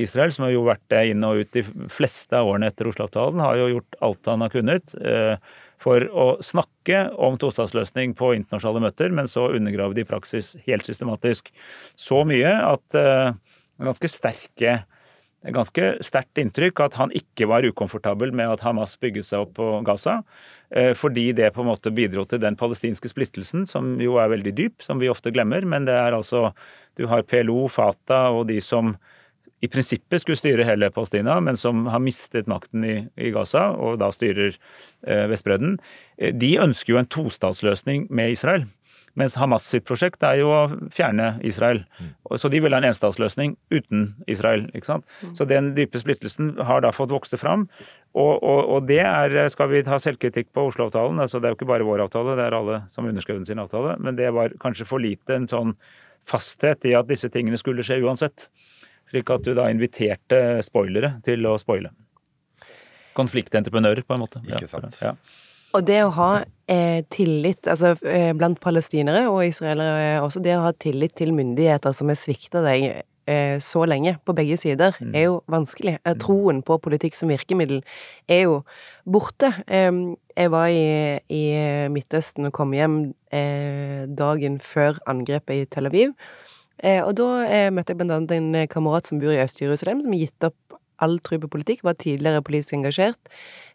Israel, som har jo vært det inn og ut de fleste av årene etter Oslo-avtalen, har jo gjort alt han har kunnet eh, for å snakke om tostatsløsning på internasjonale møter, men så undergrave det i praksis helt systematisk. Så mye at eh, ganske sterke et ganske sterkt inntrykk at han ikke var ukomfortabel med at Hamas bygget seg opp på Gaza. eh, Fordi det på en måte bidro til den palestinske splittelsen, som jo er veldig dyp, som vi ofte glemmer. Men det er altså Du har PLO, Fatah og de som i prinsippet skulle styre hele Palestina, men som har mistet makten i, i Gaza og da styrer eh, Vestbredden. Eh, De ønsker jo en tostatsløsning med Israel. Mens Hamas sitt prosjekt er jo å fjerne Israel. Så de vil ha en enstatsløsning uten Israel. ikke sant? Så den dype splittelsen har da fått vokse fram. Og, og, og det er, skal vi ha selvkritikk på Oslo-avtalen. altså Det er jo ikke bare vår avtale, det er alle som underskrev sin avtale. Men det var kanskje for lite en sånn fasthet i at disse tingene skulle skje uansett. Slik at du da inviterte spoilere til å spoile. Konfliktentreprenører, på en måte. Ikke sant. Ja. Og det å ha eh, tillit, altså eh, blant palestinere og israelere eh, også, det å ha tillit til myndigheter som har svikta deg eh, så lenge, på begge sider, er jo vanskelig. Eh, Troen på politikk som virkemiddel er jo borte. Jeg var i, i Midtøsten og kom hjem eh, dagen før angrepet i Tel Aviv. Eh, og da møtte jeg blant annet en kamerat som bor i Øst-Jerusalem, som har gitt opp all tro på politikk, var tidligere politisk engasjert,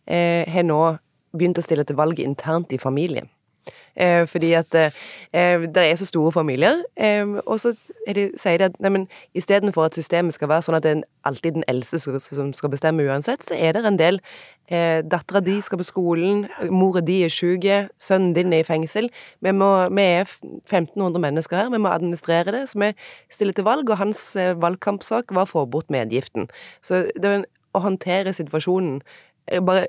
eh, har nå begynt å stille til valg internt i familien. Eh, fordi at eh, det er så store familier, eh, og så de, sier de at nei, men istedenfor at systemet skal være sånn at det er alltid den eldste som, skal bestemme uansett, så er det en del eh, Dattera di skal på skolen, mora di er syk, sønnen din er i fengsel. Vi, må, vi er 1500 mennesker her, vi må administrere det, så vi stiller til valg, og hans eh, valgkampsak var å få bort medgiften. Så det å håndtere situasjonen eh, Bare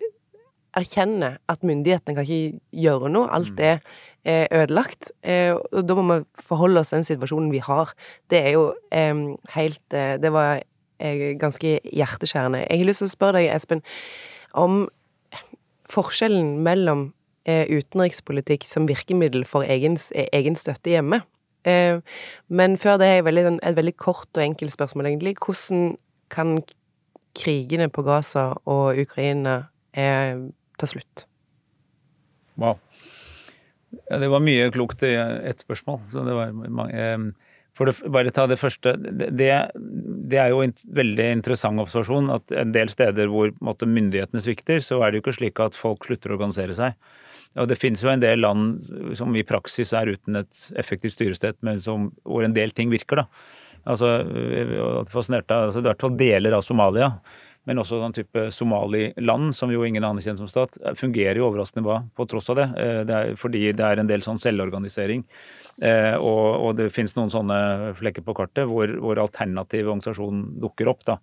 erkjenne at myndighetene kan ikke gjøre noe. Alt er eh, ødelagt. Eh, og da må vi forholde oss til den situasjonen vi har. Det er jo helt eh, Det var eh, ganske hjerteskjærende. Jeg har lyst til å spørre deg, Espen, om forskjellen mellom utenrikspolitikk som virkemiddel for egen, egen støtte hjemme. Men før det er jeg veldig, et veldig kort og enkelt spørsmål, egentlig. Hvordan kan krigene på Gaza og Ukraina eh, ta slutt? Wow. Ja, det var mye klokt i ett spørsmål. Mange, eh, for det, bare ta det første. Det, det- er jo en veldig interessant observasjon at en del steder hvor måtte, myndighetene svikter, så er det jo ikke slik at folk slutter å organisere seg. Og det finnes jo en del land som i praksis er uten et effektivt styrested, men som, hvor en del ting virker, da. Altså, jeg var fascinert av altså, er i hvert fall deler av Somalia men også sånn type Somaliland, som jo ingen anerkjenner som stat, fungerer jo overraskende bra på tross av det. Eh, det er, fordi det er en del sånn selvorganisering. Eh, og, og, det finnes noen sånne flekker på kartet hvor, hvor alternativ organisasjon dukker opp. Da.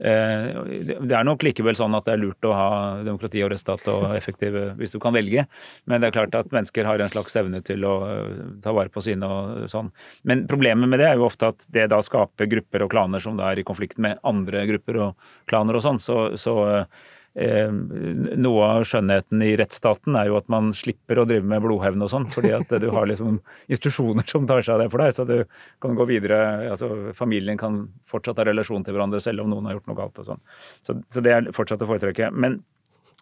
Eh, det er nok likevel sånn at det er lurt å ha demokrati og rettsstat og effektive hvis du kan velge. Men det er klart at mennesker har en slags evne til å eh, ta vare på sine og sånn. Men problemet med det er jo ofte at det da skaper grupper og klaner som da er i konflikt med andre grupper og klaner og sånn. Så, så eh, noe av skjønnheten i rettsstaten er jo at man slipper å drive med blodhevn og sånn, fordi at du har liksom institusjoner som tar seg av det for deg, så du kan gå videre. altså Familien kan fortsatt ha relasjon til hverandre selv om noen har gjort noe galt og sånn. Så, så det er fortsatt å foretrekke. Men,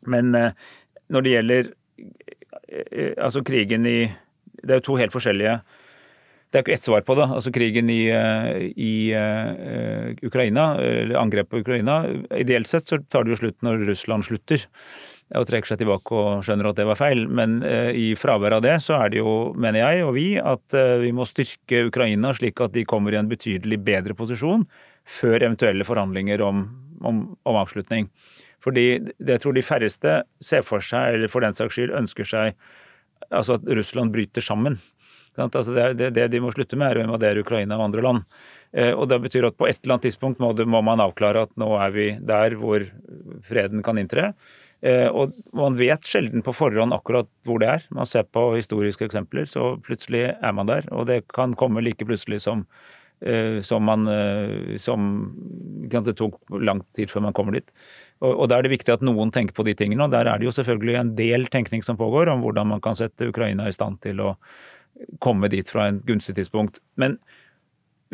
men eh, når det gjelder eh, altså krigen i Det er jo to helt forskjellige det er ikke ett svar på det. Altså Krigen i, eh, i uh, Ukraina, eller angrepet på Ukraina Ideelt sett så tar det jo slutt når Russland slutter og trekker seg tilbake og skjønner at det var feil. Men uh, i fravær av det så er det jo, mener jeg og vi, at uh, vi må styrke Ukraina slik at de kommer i en betydelig bedre posisjon før eventuelle forhandlinger om, om, om avslutning. Fordi det jeg tror de færreste ser for seg, eller for den saks skyld ønsker seg, altså at Russland bryter sammen. Altså det, det, det, de må slutte med, er å invadere Ukraina og andre land. Eh, og Det betyr at på et eller annet tidspunkt må, det, må, man avklare at nå er vi der hvor freden kan inntre. Eh, og man vet sjelden på forhånd akkurat hvor det er. Man ser på historiske eksempler, så plutselig er man der. Og det kan komme like plutselig som, eh, som man som, Det tok lang tid før man kommer dit. Og, og Da er det viktig at noen tenker på de tingene. og Der er det jo selvfølgelig en del tenkning som pågår om hvordan man kan sette Ukraina i stand til å komme dit fra en gunstig tidspunkt. Men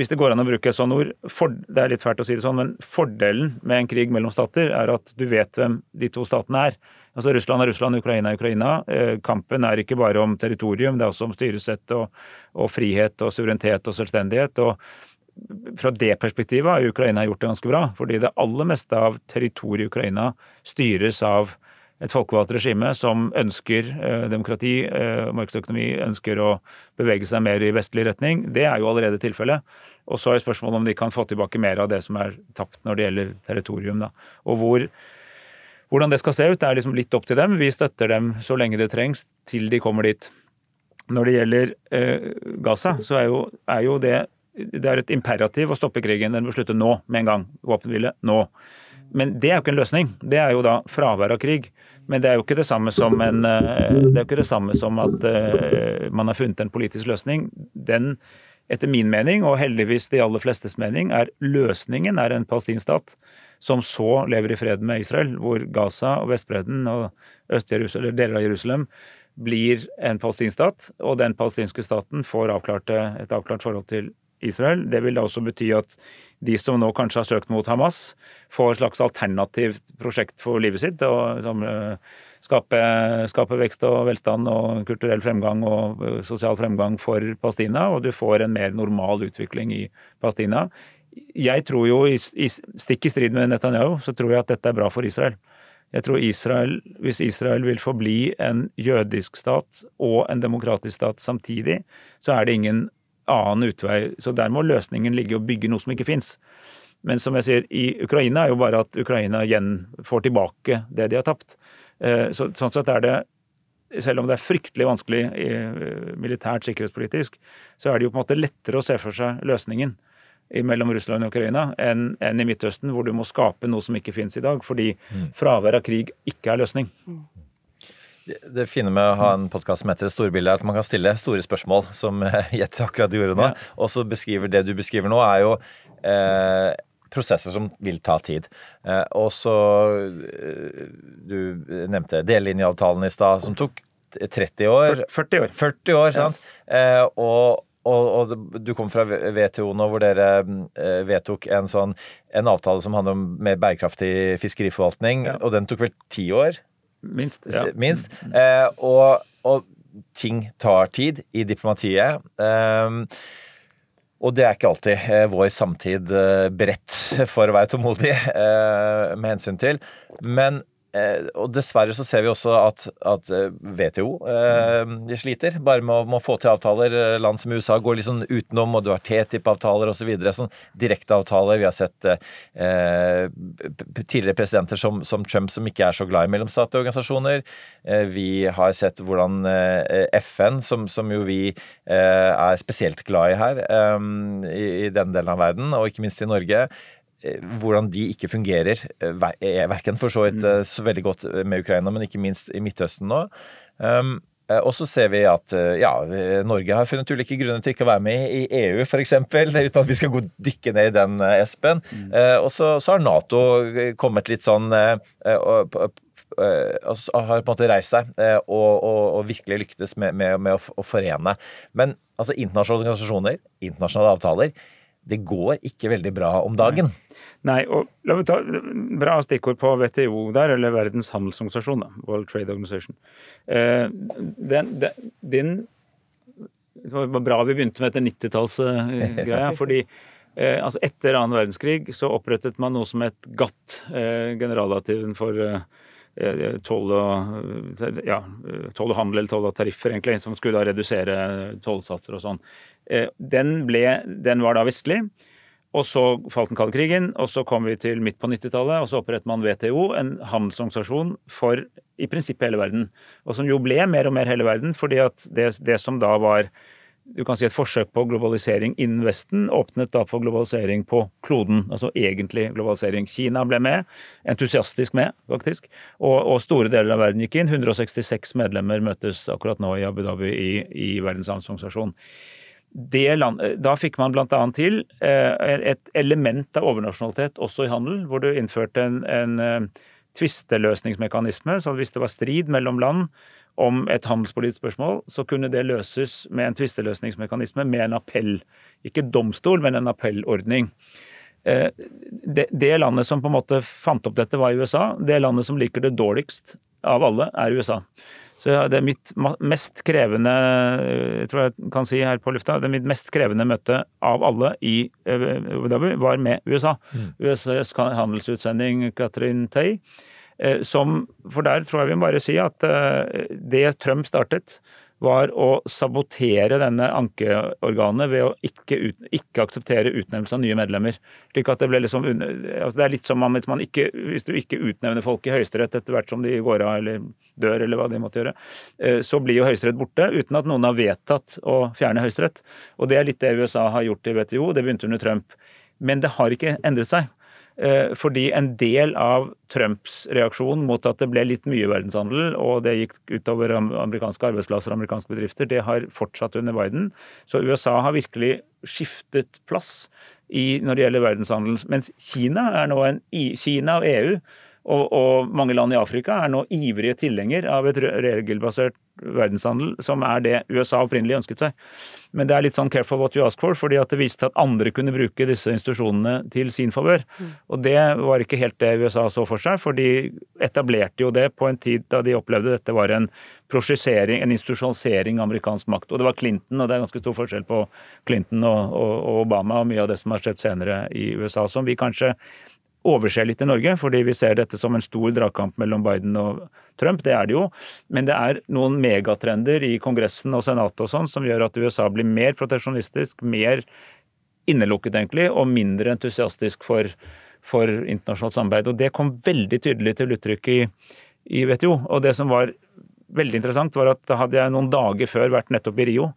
hvis det går an å bruke et sånt ord, for, det er litt fælt å si det sånn, men fordelen med en krig mellom stater er at du vet hvem de to statene er. Altså Russland er Russland, Ukraina er Ukraina. Eh, kampen er ikke bare om territorium, det er også om styresett og, og frihet og suverenitet og selvstendighet. og fra det perspektivet har Ukraina gjort det ganske bra. Fordi det aller meste av territoriet i Ukraina styres av et folkevalgt regime som ønsker eh, demokrati eh, markedsøkonomi, ønsker å bevege seg mer i vestlig retning. Det er jo allerede tilfellet. Og så er spørsmålet om de kan få tilbake mer av det som er tapt når det gjelder territorium. Da. Og hvor, hvordan det skal se ut, er liksom litt opp til dem. Vi støtter dem så lenge det trengs, til de kommer dit. Når det gjelder eh, Gaza, så er jo, er jo det det er et imperativ å stoppe krigen. Den bør slutte nå, med en gang. Våpenhvile nå. Men det er jo ikke en løsning. Det er jo da fravær av krig. Men det er jo ikke det samme som, en, eh, det ikke det samme som at uh, man har funnet en politisk løsning. Den, etter min mening, og heldigvis de aller flestes mening, er løsningen er en palestinsk stat som så lever i fred med Israel, hvor Gaza og Vestbredden og deler av Jerusalem blir en palestinsk stat, og den palestinske staten får avklarte, et avklart forhold til Israel. Det vil da også bety at de som nå kanskje har søkt mot Hamas, får et slags alternativt prosjekt for livet sitt. og som eh, skape, skape, vekst og velstand og kulturell fremgang og eh, sosial fremgang for Palestina, og du får en mer normal utvikling i Palestina. Jeg tror jo, stikk i strid med Netanyahu, så tror jeg at dette er bra for Israel. Jeg tror Israel, Hvis Israel vil forbli en jødisk stat og en demokratisk stat samtidig, så er det ingen annen utvei. Så der må løsningen ligge i å bygge noe som ikke fins. Men som jeg sier, i Ukraina er jo bare at Ukraina igjen får tilbake det de har tapt. Eh, så, sånn sett er det selv om det er fryktelig vanskelig eh, militært sikkerhetspolitisk, så er det jo på en måte lettere å se for seg løsningen mellom Russland og Ukraina enn, enn i Midtøsten, hvor du må skape noe som ikke finnes i dag, fordi mm. fravær av krig ikke er løsning. Det fine med å ha en podkast som heter Storbildet, er at man kan stille store spørsmål, som Jette akkurat gjorde nå. Ja. Og så beskriver det du beskriver nå, er jo eh, prosesser som vil ta tid. Eh, og så eh, Du nevnte delelinjeavtalen i stad, som tok 30 år. 40 år. 40 år, sant? Ja. Eh, og og, og, du kom fra WTO nå, hvor dere eh, vedtok en sånn en avtale som handler om mer bærekraftig fiskeriforvaltning, ja. og den tok vel ti år? Minst. Ja. Minst. Eh, og, og, ting tar tid i diplomatiet. Eh, og det er ikke alltid eh, vår samtid eh, beredt for å være tålmodig eh, med hensyn til. Men eh, og dessverre så ser vi også at, at eh, WTO eh, sliter bare med å, med å få til avtaler. Eh, Land som USA går litt sånn utenom, og du har TTIP-avtaler osv. Sånn direkteavtaler. Vi har sett eh, tidligere presidenter som, som Trump som ikke er så glad i mellomstatlige organisasjoner. Eh, vi har sett hvordan eh, FN, som, som jo vi eh, er spesielt glad i her, eh, i, i denne delen av verden, og ikke minst i Norge, eh, hvordan de ikke fungerer. eh, eh, Verken for så vidt eh, så veldig godt med Ukraina, men ikke minst i Midtøsten nå. Um, eh, og så ser vi at eh, ja, Norge har funnet ulike grunner til ikke å være med i EU, f.eks., uten at vi skal gå dykke ned i den, espen. Mm. Uh, og så, så har Nato eh, kommet litt sånn uh, uh, eh, har på en måte reist seg eh, og, og, og virkelig lyktes med, med, med å, å forene. Men altså, internasjonale organisasjoner, internasjonale avtaler, det går ikke veldig bra om dagen. Nei, og la meg ta bra stikkord på WTO der, eller Verdens handelsorganisasjon, da, World Trade Organization. Eh, den, den, din Det var bra vi begynte med dette 90-tallsgreia, fordi eh, altså etter annen verdenskrig så opprettet man noe som het GATT, eh, generalativen for eh, eh, toll og, eh, ja, eh, toll og handel, eller toll og tariffer, egentlig, som skulle da redusere tollsatser og sånn. Eh, Den, ble, den var da vestlig. Og så falt den kalde krigen, og så kom vi til midt på 90-tallet, og så opprettet man WTO, en handelsorganisasjon for i prinsippet hele verden. Og som jo ble mer og mer hele verden, fordi at det, det som da var du kan si et forsøk på globalisering innen Vesten åpnet da for globalisering på kloden. Altså egentlig globalisering. Kina ble med, entusiastisk med, faktisk. Og, og store deler av verden gikk inn. 166 medlemmer møtes akkurat nå i Abu Dhabi i, i Verdens handelsorganisasjon land, da fikk man bl.a. til eh, et element av overnasjonalitet også i handel, hvor du innførte en, en eh, tvisteløsningsmekanisme. Så hvis det var strid mellom land om et handelspolitisk spørsmål, så kunne det løses med en tvisteløsningsmekanisme med en appell. Ikke domstol, men en appellordning. Eh, Det, det landet som på en måte fant opp dette, var USA. Det landet som liker det dårligst av alle, er USA. Så det er mitt mest krevende jeg tror jeg kan si her på lufta, det er mitt mest krevende møte av alle i eh, Abu Dhabi var med USA. USAs handelsutsending Catherine Tay. eh, Som, for der tror jeg vi må bare si at eh, det Trump startet, var å sabotere denne ankeorganet ved å ikke, ut, ikke akseptere utnevnelse av nye medlemmer. Slik at Det ble liksom, altså det er litt som om hvis, man ikke, hvis du ikke utnevner folk i Høyesterett etter hvert som de går av eller dør, eller hva de måtte gjøre, eh, så blir jo Høyesterett borte uten at noen har vedtatt å fjerne Høyesterett. Og Det er litt det USA har gjort i WTO. Det begynte under Trump. Men det har ikke endret seg. Eh, Fordi en del av Trumps reaksjon mot at det ble litt mye verdenshandel, og det gikk utover amerikanske arbeidsplasser og amerikanske bedrifter, det har fortsatt under Biden. Så USA har virkelig skiftet plass i, når det gjelder verdenshandel. Mens Kina er nå en Kina og EU og, og mange land i Afrika er nå ivrige tilhenger av et regelbasert verdenshandel, som er det USA opprinnelig ønsket seg. Men det er litt sånn careful what you ask for, fordi at det viste at andre kunne bruke disse institusjonene til sin favør. Og det var ikke helt det USA så for seg, for de etablerte jo det på en tid da de opplevde dette var en prosjisering, en institusjonalisering av amerikansk makt. Og det var Clinton, og det er ganske stor forskjell på Clinton og, og, og Obama og mye av det som har skjedd senere i USA, som vi kanskje overser litt i Norge, fordi vi ser dette som en stor dragkamp mellom Biden og Trump. Det er det jo. Men det er noen megatrender i Kongressen og Senatet og sånn som gjør at USA blir mer proteksjonistisk, mer innelukket egentlig, og mindre entusiastisk for, for internasjonalt samarbeid. Og det kom veldig tydelig til uttrykk i, i WTO. Og det som var veldig interessant, var at hadde jeg noen dager før vært nettopp i Rio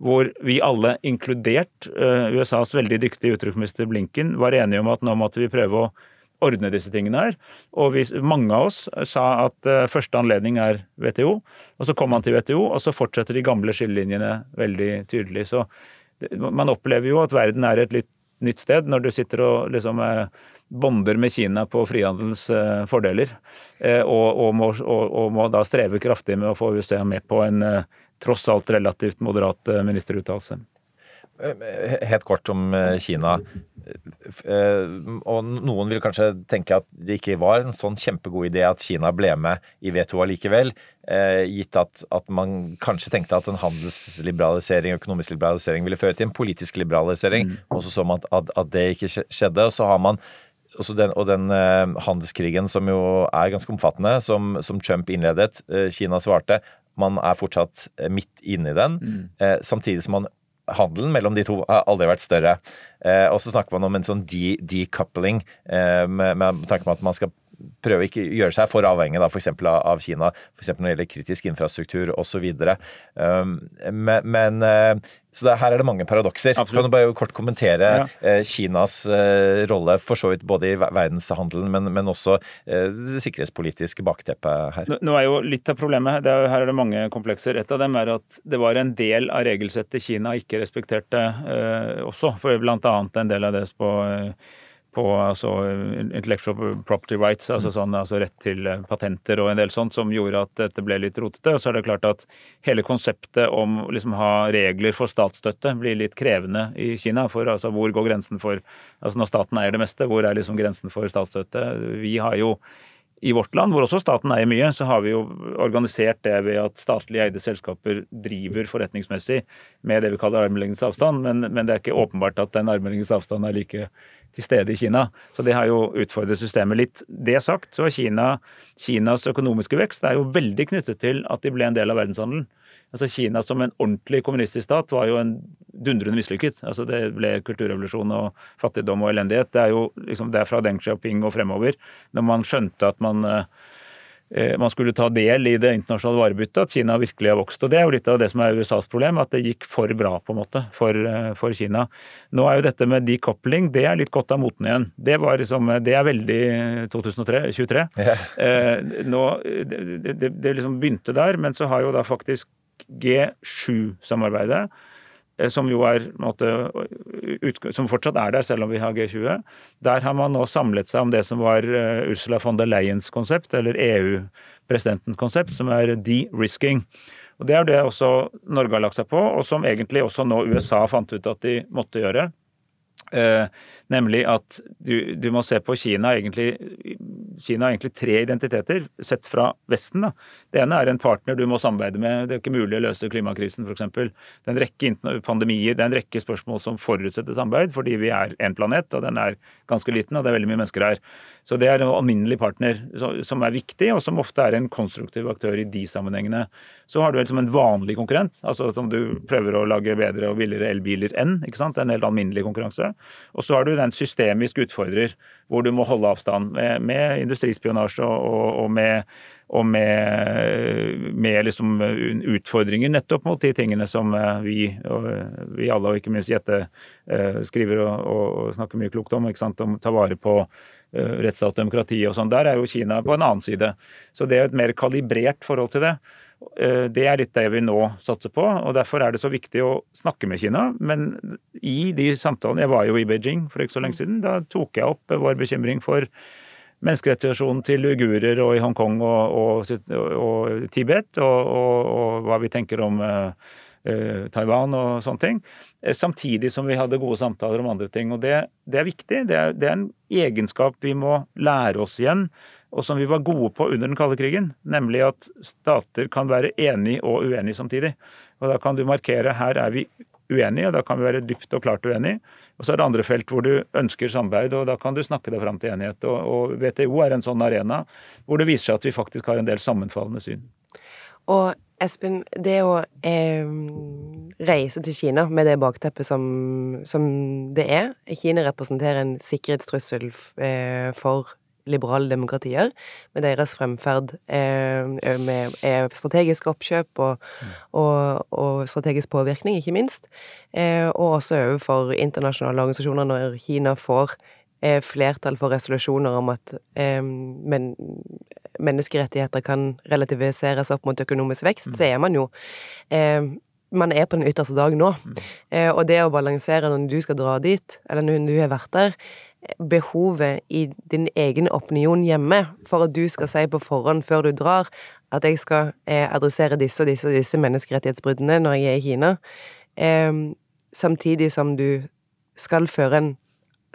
hvor vi alle, inkludert eh, USAs veldig dyktige utenriksminister Blinken, var enige om at nå måtte vi prøve å ordne disse tingene her. Og vi, mange av oss sa at eh, første anledning er WTO. Og så kom han til WTO, og så fortsetter de gamle skillelinjene veldig tydelig. Så man opplever jo at verden er et litt nytt sted når du sitter og liksom eh, bonder med Kina på frihandelens eh, fordeler, eh, og, og, må, og, og må da streve kraftig med å få USA med på en eh, tross alt relativt moderat eh, ministeruttalelse. Helt kort om eh, Kina. Eh, Og noen vil kanskje tenke at det ikke var en sånn kjempegod idé at Kina ble med i WTO allikevel, eh, gitt at, at man kanskje tenkte at en handelsliberalisering, økonomisk liberalisering ville føre til en politisk liberalisering, og så så man at, at, det ikke skjedde. Og så har man også den, og den eh, handelskrigen som jo er ganske omfattende, som, som Trump innledet. Eh, Kina svarte. Man er fortsatt eh, midt inne i den. Eh, samtidig som man Handelen mellom de to har aldri vært større. Eh, og så snakker man om en sånn de decoupling, eh, med, med tanke på at man skal prøve ikke gjøre seg for avhengig da, f.eks. Av, av Kina, f.eks. når det gjelder kritisk infrastruktur osv. Um, men, men eh, så det, her er det mange paradokser. Kan du bare kort kommentere Ja. eh, Kinas eh, rolle, for så vidt både i verdenshandelen, men, men også det sikkerhetspolitiske bakteppet her? Nå, er jo litt av problemet, det er, her er det mange komplekser. Et av dem er at det var en del av regelsettet Kina ikke respekterte eh, også. For annet en del av det på, eh, på altså, intellectual property rights, altså, sånn, altså rett til eh, patenter og en del sånt, som gjorde at dette ble litt rotete. Og så er det klart at hele konseptet om å liksom, ha regler for statsstøtte blir litt krevende i Kina. For altså, hvor går grensen for Altså når staten eier det meste, hvor er liksom grensen for statsstøtte? Vi har jo i vårt land, hvor også staten eier mye, så har vi jo organisert det ved at statlig eide selskaper driver forretningsmessig med det vi kaller armlengdes avstand, men, men det er ikke åpenbart at den armlengdes avstand er like til stede i Kina. Så det har jo utfordret systemet litt. Det sagt, så er Kina, Kinas økonomiske vekst er jo veldig knyttet til at de ble en del av verdenshandelen. Altså Kina som en ordentlig kommunistisk stat var jo en dundrende mislykket. Altså Det ble kulturrevolusjon og fattigdom og elendighet. Det er jo liksom det er fra Deng Xiaoping og fremover, når man skjønte at man eh, man skulle ta del i det internasjonale varebyttet, at Kina virkelig har vokst. Og Det er jo litt av det som er USAs problem, at det gikk for bra på en måte for, eh, for Kina. Nå er jo dette med decoupling det er litt godt av moten igjen. Det, var liksom, det er veldig 2023. Eh, nå, det, det, det liksom begynte der, men så har jo da faktisk G7-samarbeidet eh, som jo er måte, som fortsatt er der, selv om vi har G20. Der har man nå samlet seg om det som var eh, Ursula von der Leyens konsept, eller EU-presidentens konsept, som er de-risking. Og Det er det også Norge har lagt seg på, og som egentlig også nå USA fant ut at de måtte gjøre. Nemlig at du, du må se på Kina egentlig Kina har egentlig tre identiteter, sett fra Vesten. da. Det ene er en partner du må samarbeide med. Det er ikke mulig å løse klimakrisen, f.eks. Det er en rekke pandemier, det er en rekke spørsmål som forutsetter samarbeid, fordi vi er én planet, og den er ganske liten, og det er veldig mye mennesker her. Så det er en alminnelig partner som er viktig, og som ofte er en konstruktiv aktør i de sammenhengene. Så har du liksom en vanlig konkurrent, altså som du prøver å lage bedre og billigere elbiler enn. ikke sant? Det er en helt alminnelig konkurranse. Og så har du den systemisk utfordrer, hvor du må holde avstand med, med industrispionasje og, og, og med og med, med liksom utfordringer nettopp mot de tingene som eh, vi, vi alle, og ikke minst Jette, eh, skriver og, snakker mye klokt om. ikke sant, Om ta vare på eh, rettsstat og demokrati og sånn. Der er jo Kina på en annen side. Så det er et mer kalibrert forhold til det. Eh, Det er litt det vi nå satser på, og derfor er det så viktig å snakke med Kina. Men i de samtalene Jeg var jo i Beijing for ikke så lenge siden. Da tok jeg opp vår bekymring for menneskerettighetssituasjonen til uigurer og i Hongkong og, og, og Tibet, og, og, hva vi tenker om eh, eh, Taiwan og sånne ting. Samtidig som vi hadde gode samtaler om andre ting. Og det, det er viktig. Det er, det er en egenskap vi må lære oss igjen, og som vi var gode på under den kalde krigen. Nemlig at stater kan være enige og uenige samtidig. Og da kan du markere her er vi uenige, og da kan vi være dypt og klart uenige. Og så er det andre felt hvor du ønsker samarbeid, og da kan du snakke deg fram til enighet. Og, og WTO er en sånn arena hvor det viser seg at vi faktisk har en del sammenfallende syn. Og Espen, det å eh, reise til Kina med det bakteppet som, som det er Kina representerer en sikkerhetstrussel eh, for liberale demokratier, med deres fremferd eh, med strategiske strategisk oppkjøp og, og, og strategisk påvirkning, ikke minst. Eh, og også overfor internasjonale organisasjoner når Kina får eh, flertall for resolusjoner om at eh, men, menneskerettigheter kan relativiseres opp mot økonomisk vekst, så er man jo eh, man er på den ytterste dag nå. Eh, og det å balansere når du skal dra dit, eller når du har vært der, eh, behovet i din egen opinion hjemme for at du skal si på forhånd før du drar at jeg skal eh, adressere disse og disse og disse menneskerettighetsbruddene når jeg er i Kina, eh, samtidig som du skal føre en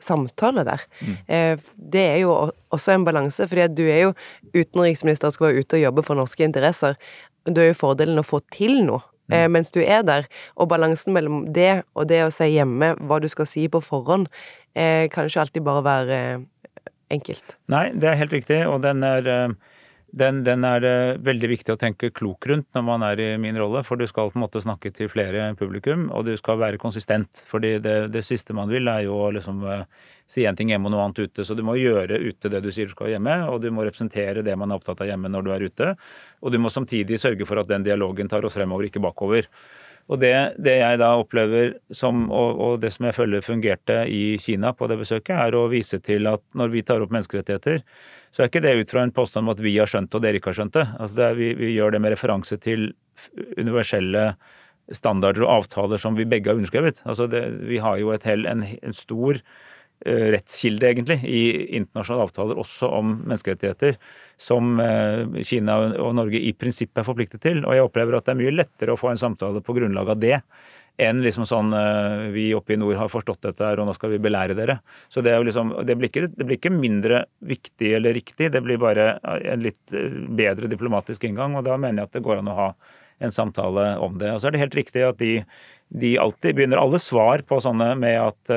samtale der. Mm. det er jo også en balanse, fordi at du er jo utenriksminister og skal være ute og jobbe for norske interesser. Da er jo fordelen å få til noe eh, mens du er der. Og balansen mellom det og det å si hjemme hva du skal si på forhånd, eh, kan ikke alltid bare være eh, enkelt. Nei, det er helt riktig, og den er eh, den, den er det veldig viktig å tenke klok rundt når man er i min rolle, for du skal på en måte snakke til flere publikum, og du skal være konsistent. fordi det, det siste man vil, er jo å liksom uh, si én ting hjemme og noe annet ute. Så du må gjøre ute det du sier du skal hjemme, og du må representere det man er opptatt av hjemme når du er ute. Og du må samtidig sørge for at den dialogen tar oss fremover, ikke bakover. Og det, det, jeg da opplever som, og, og, det som jeg føler fungerte i Kina på det besøket, er å vise til at når vi tar opp menneskerettigheter, så er ikke det ut fra en påstand om at vi har skjønt og dere ikke har skjønt det. Altså det er, vi, vi, gjør det med referanse til universelle standarder og avtaler som vi begge har underskrevet. Altså det, vi har jo hel, en, en, stor rettskilde, egentlig, i internasjonale avtaler også om menneskerettigheter, som uh, Kina og Norge i prinsippet er forpliktet til. Og jeg opplever at det er mye lettere å få en samtale på grunnlag av det enn liksom sånn eh, Vi oppe i nord har forstått dette her, og nå skal vi belære dere. Så det, liksom, det, blir ikke, det blir ikke mindre viktig eller riktig, det blir bare en litt eh, bedre diplomatisk inngang. Og da mener jeg at det går an å ha en samtale om det. Og så er det helt riktig at de, de alltid begynner alle svar på sånne med at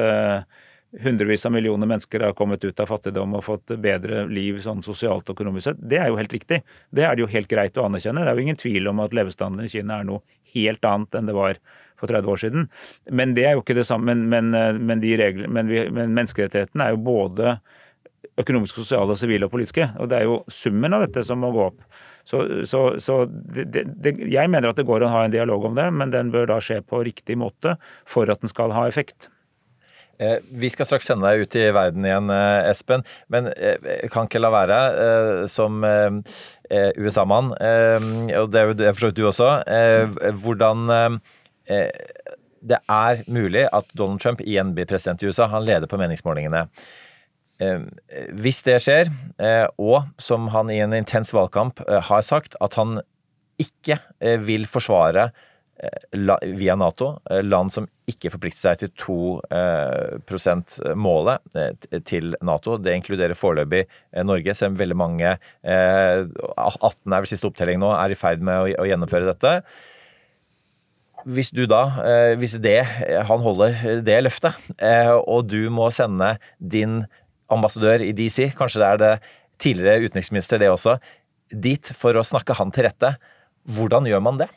hundrevis av millioner mennesker har kommet ut av fattigdom og fått bedre liv sånn sosialt og økonomisk sett. Det er jo helt riktig. Det er det jo helt greit å anerkjenne. Det er jo ingen tvil om at levestandarden i Kina er noe helt annet enn det var for 30 år siden. Men det er jo ikke det samme. Men, men, men, de regler, men, vi, men menneskerettighetene er jo både økonomiske, sosiale, sivile og politiske. Og det er jo summen av dette som må gå opp. Så, så, så det, det, jeg mener at det går å ha en dialog om det, men den bør da skje på riktig måte for at den skal ha effekt. Eh, vi skal straks sende deg ut i verden igjen, eh, Espen. Men jeg kan ikke la være, som USA-mann, og det er for så vidt du også, hvordan Eh, det er mulig at Donald Trump igjen blir president i USA. Han leder på meningsmålingene. Eh, hvis det skjer, eh, og som han i en intens valgkamp har sagt, at han ikke vil forsvare via Nato land som ikke forplikter seg til 2 %-målet til Nato. Det inkluderer foreløpig Norge, selv om veldig mange 18 er vel siste opptelling nå, er i ferd med å gjennomføre dette hvis du da, eh, hvis det, han holder det løftet, eh, og du må sende din ambassadør i DC, kanskje det er det tidligere utenriksminister det også, dit for å snakke han til rette, hvordan gjør man det?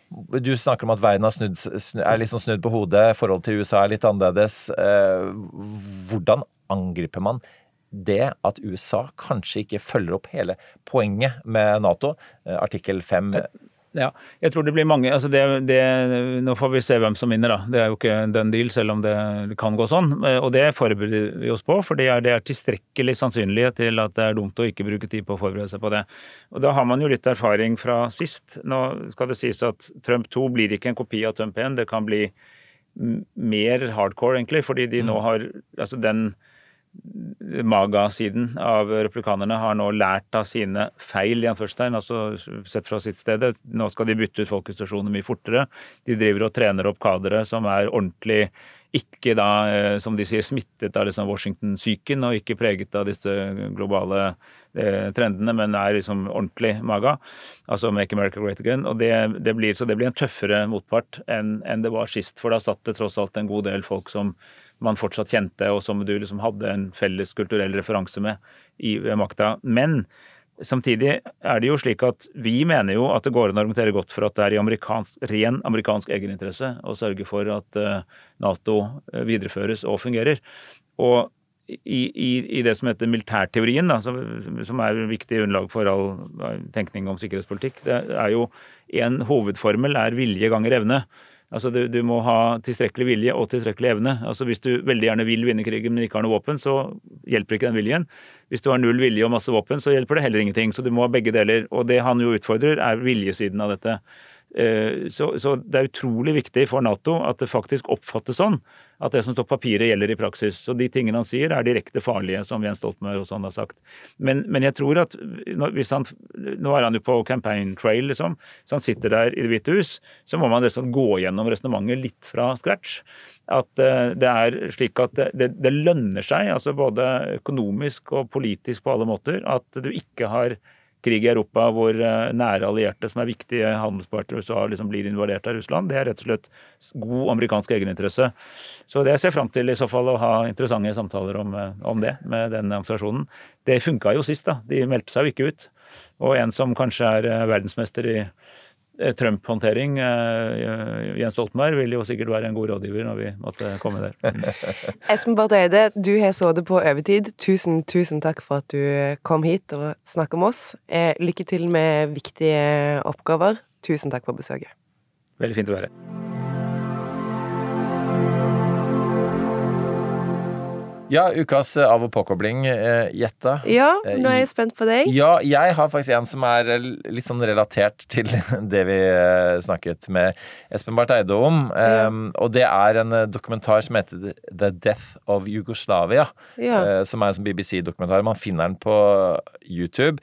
Du snakker om at verden snudd, er sånn snudd på hodet, forholdet til USA er litt annerledes. Eh, hvordan angriper man det at USA kanskje ikke følger opp hele poenget med Nato, artikkel 5 ja, jeg tror det blir mange altså det, det, Nå får vi se hvem som vinner, da. Det er jo ikke done deal, selv om det kan gå sånn. Eh, og det forbereder vi oss på, for det er, det er tilstrekkelig sannsynlighet til at det er dumt å ikke bruke tid på å forberede seg på det. Og da har man jo litt erfaring fra sist. Nå skal det sies at Trump 2 blir ikke en kopi av Trump 1, det kan bli mer hardcore, egentlig, fordi de nå mm. har Altså den Maga-siden av replikanerne har nå lært av sine feil, i anførselstegn, altså sett fra sitt sted. Nå skal de bytte ut folkestasjoner mye fortere. De driver og trener opp kadere som er ordentlig ikke da, eh, som de sier, smittet av liksom Washington-psyken og ikke preget av disse globale eh, trendene, men er liksom ordentlig maga. Altså Make America Great Again. og det, det blir, Så det blir en tøffere motpart enn, enn det var sist. For da satt det tross alt en god del folk som man fortsatt kjente, og som du liksom hadde en felles kulturell referanse med i makta. Men samtidig er det jo slik at vi mener jo at det går an å argumentere godt for at det er i amerikansk, ren amerikansk egeninteresse å sørge for at uh, Nato eh, videreføres og fungerer. Og i, i, i, det som heter militærteorien, da, som, som er et viktig underlag for all tenkning om sikkerhetspolitikk, det er jo en hovedformel er vilje ganger evne. Altså du, du, må ha tilstrekkelig vilje og tilstrekkelig evne. Altså Hvis du veldig gjerne vil vinne krigen, men ikke har noe våpen, så hjelper ikke den viljen. Hvis du har null vilje og masse våpen, så hjelper det heller ingenting. Så du må ha begge deler. Og det han jo utfordrer, er viljesiden av dette. Eh, så, så, det er utrolig viktig for Nato at det faktisk oppfattes sånn at det som står på papiret, gjelder i praksis. Så de tingene han sier, er direkte farlige, som Jens Stoltenberg også han har sagt. Men, men, jeg tror at hvis han Nå er han jo på campaign trail, liksom. Så han sitter der i Det hvite hus, så må man liksom gå gjennom resonnementet litt fra scratch. At uh, det er slik at det, det, det lønner seg, altså både økonomisk og politisk på alle måter, at du ikke har krig i Europa hvor eh, nære allierte som er viktige handelspartnere liksom blir invadert av Russland. Det er rett og slett god amerikansk egeninteresse. Så det jeg ser fram til i så fall å ha interessante samtaler om, eh, om det med den administrasjonen. Det funka jo sist, da. De meldte seg jo ikke ut. Og en som kanskje er eh, verdensmester i Trump-håndtering, eh, Jens Stoltenberg, vil jo sikkert være en god rådgiver når vi måtte komme der. Espen Barth Eide, du har sittet på overtid. Tusen, tusen takk for at du kom hit og snakket med oss. Eh, lykke til med viktige oppgaver. Tusen takk for besøket. Veldig fint å være her. Ja, ukas eh, av- og påkobling, gjetta. Ja, Eh, nå er jeg spent på deg. Ja, jeg har faktisk en som er eh, litt sånn relatert til det vi eh, snakket med Espen Barth Eide om. Um, og det er en eh, dokumentar som heter The Death of Yugoslavia. Ja. eh, som er en sånn BBC-dokumentar. Man finner den på YouTube.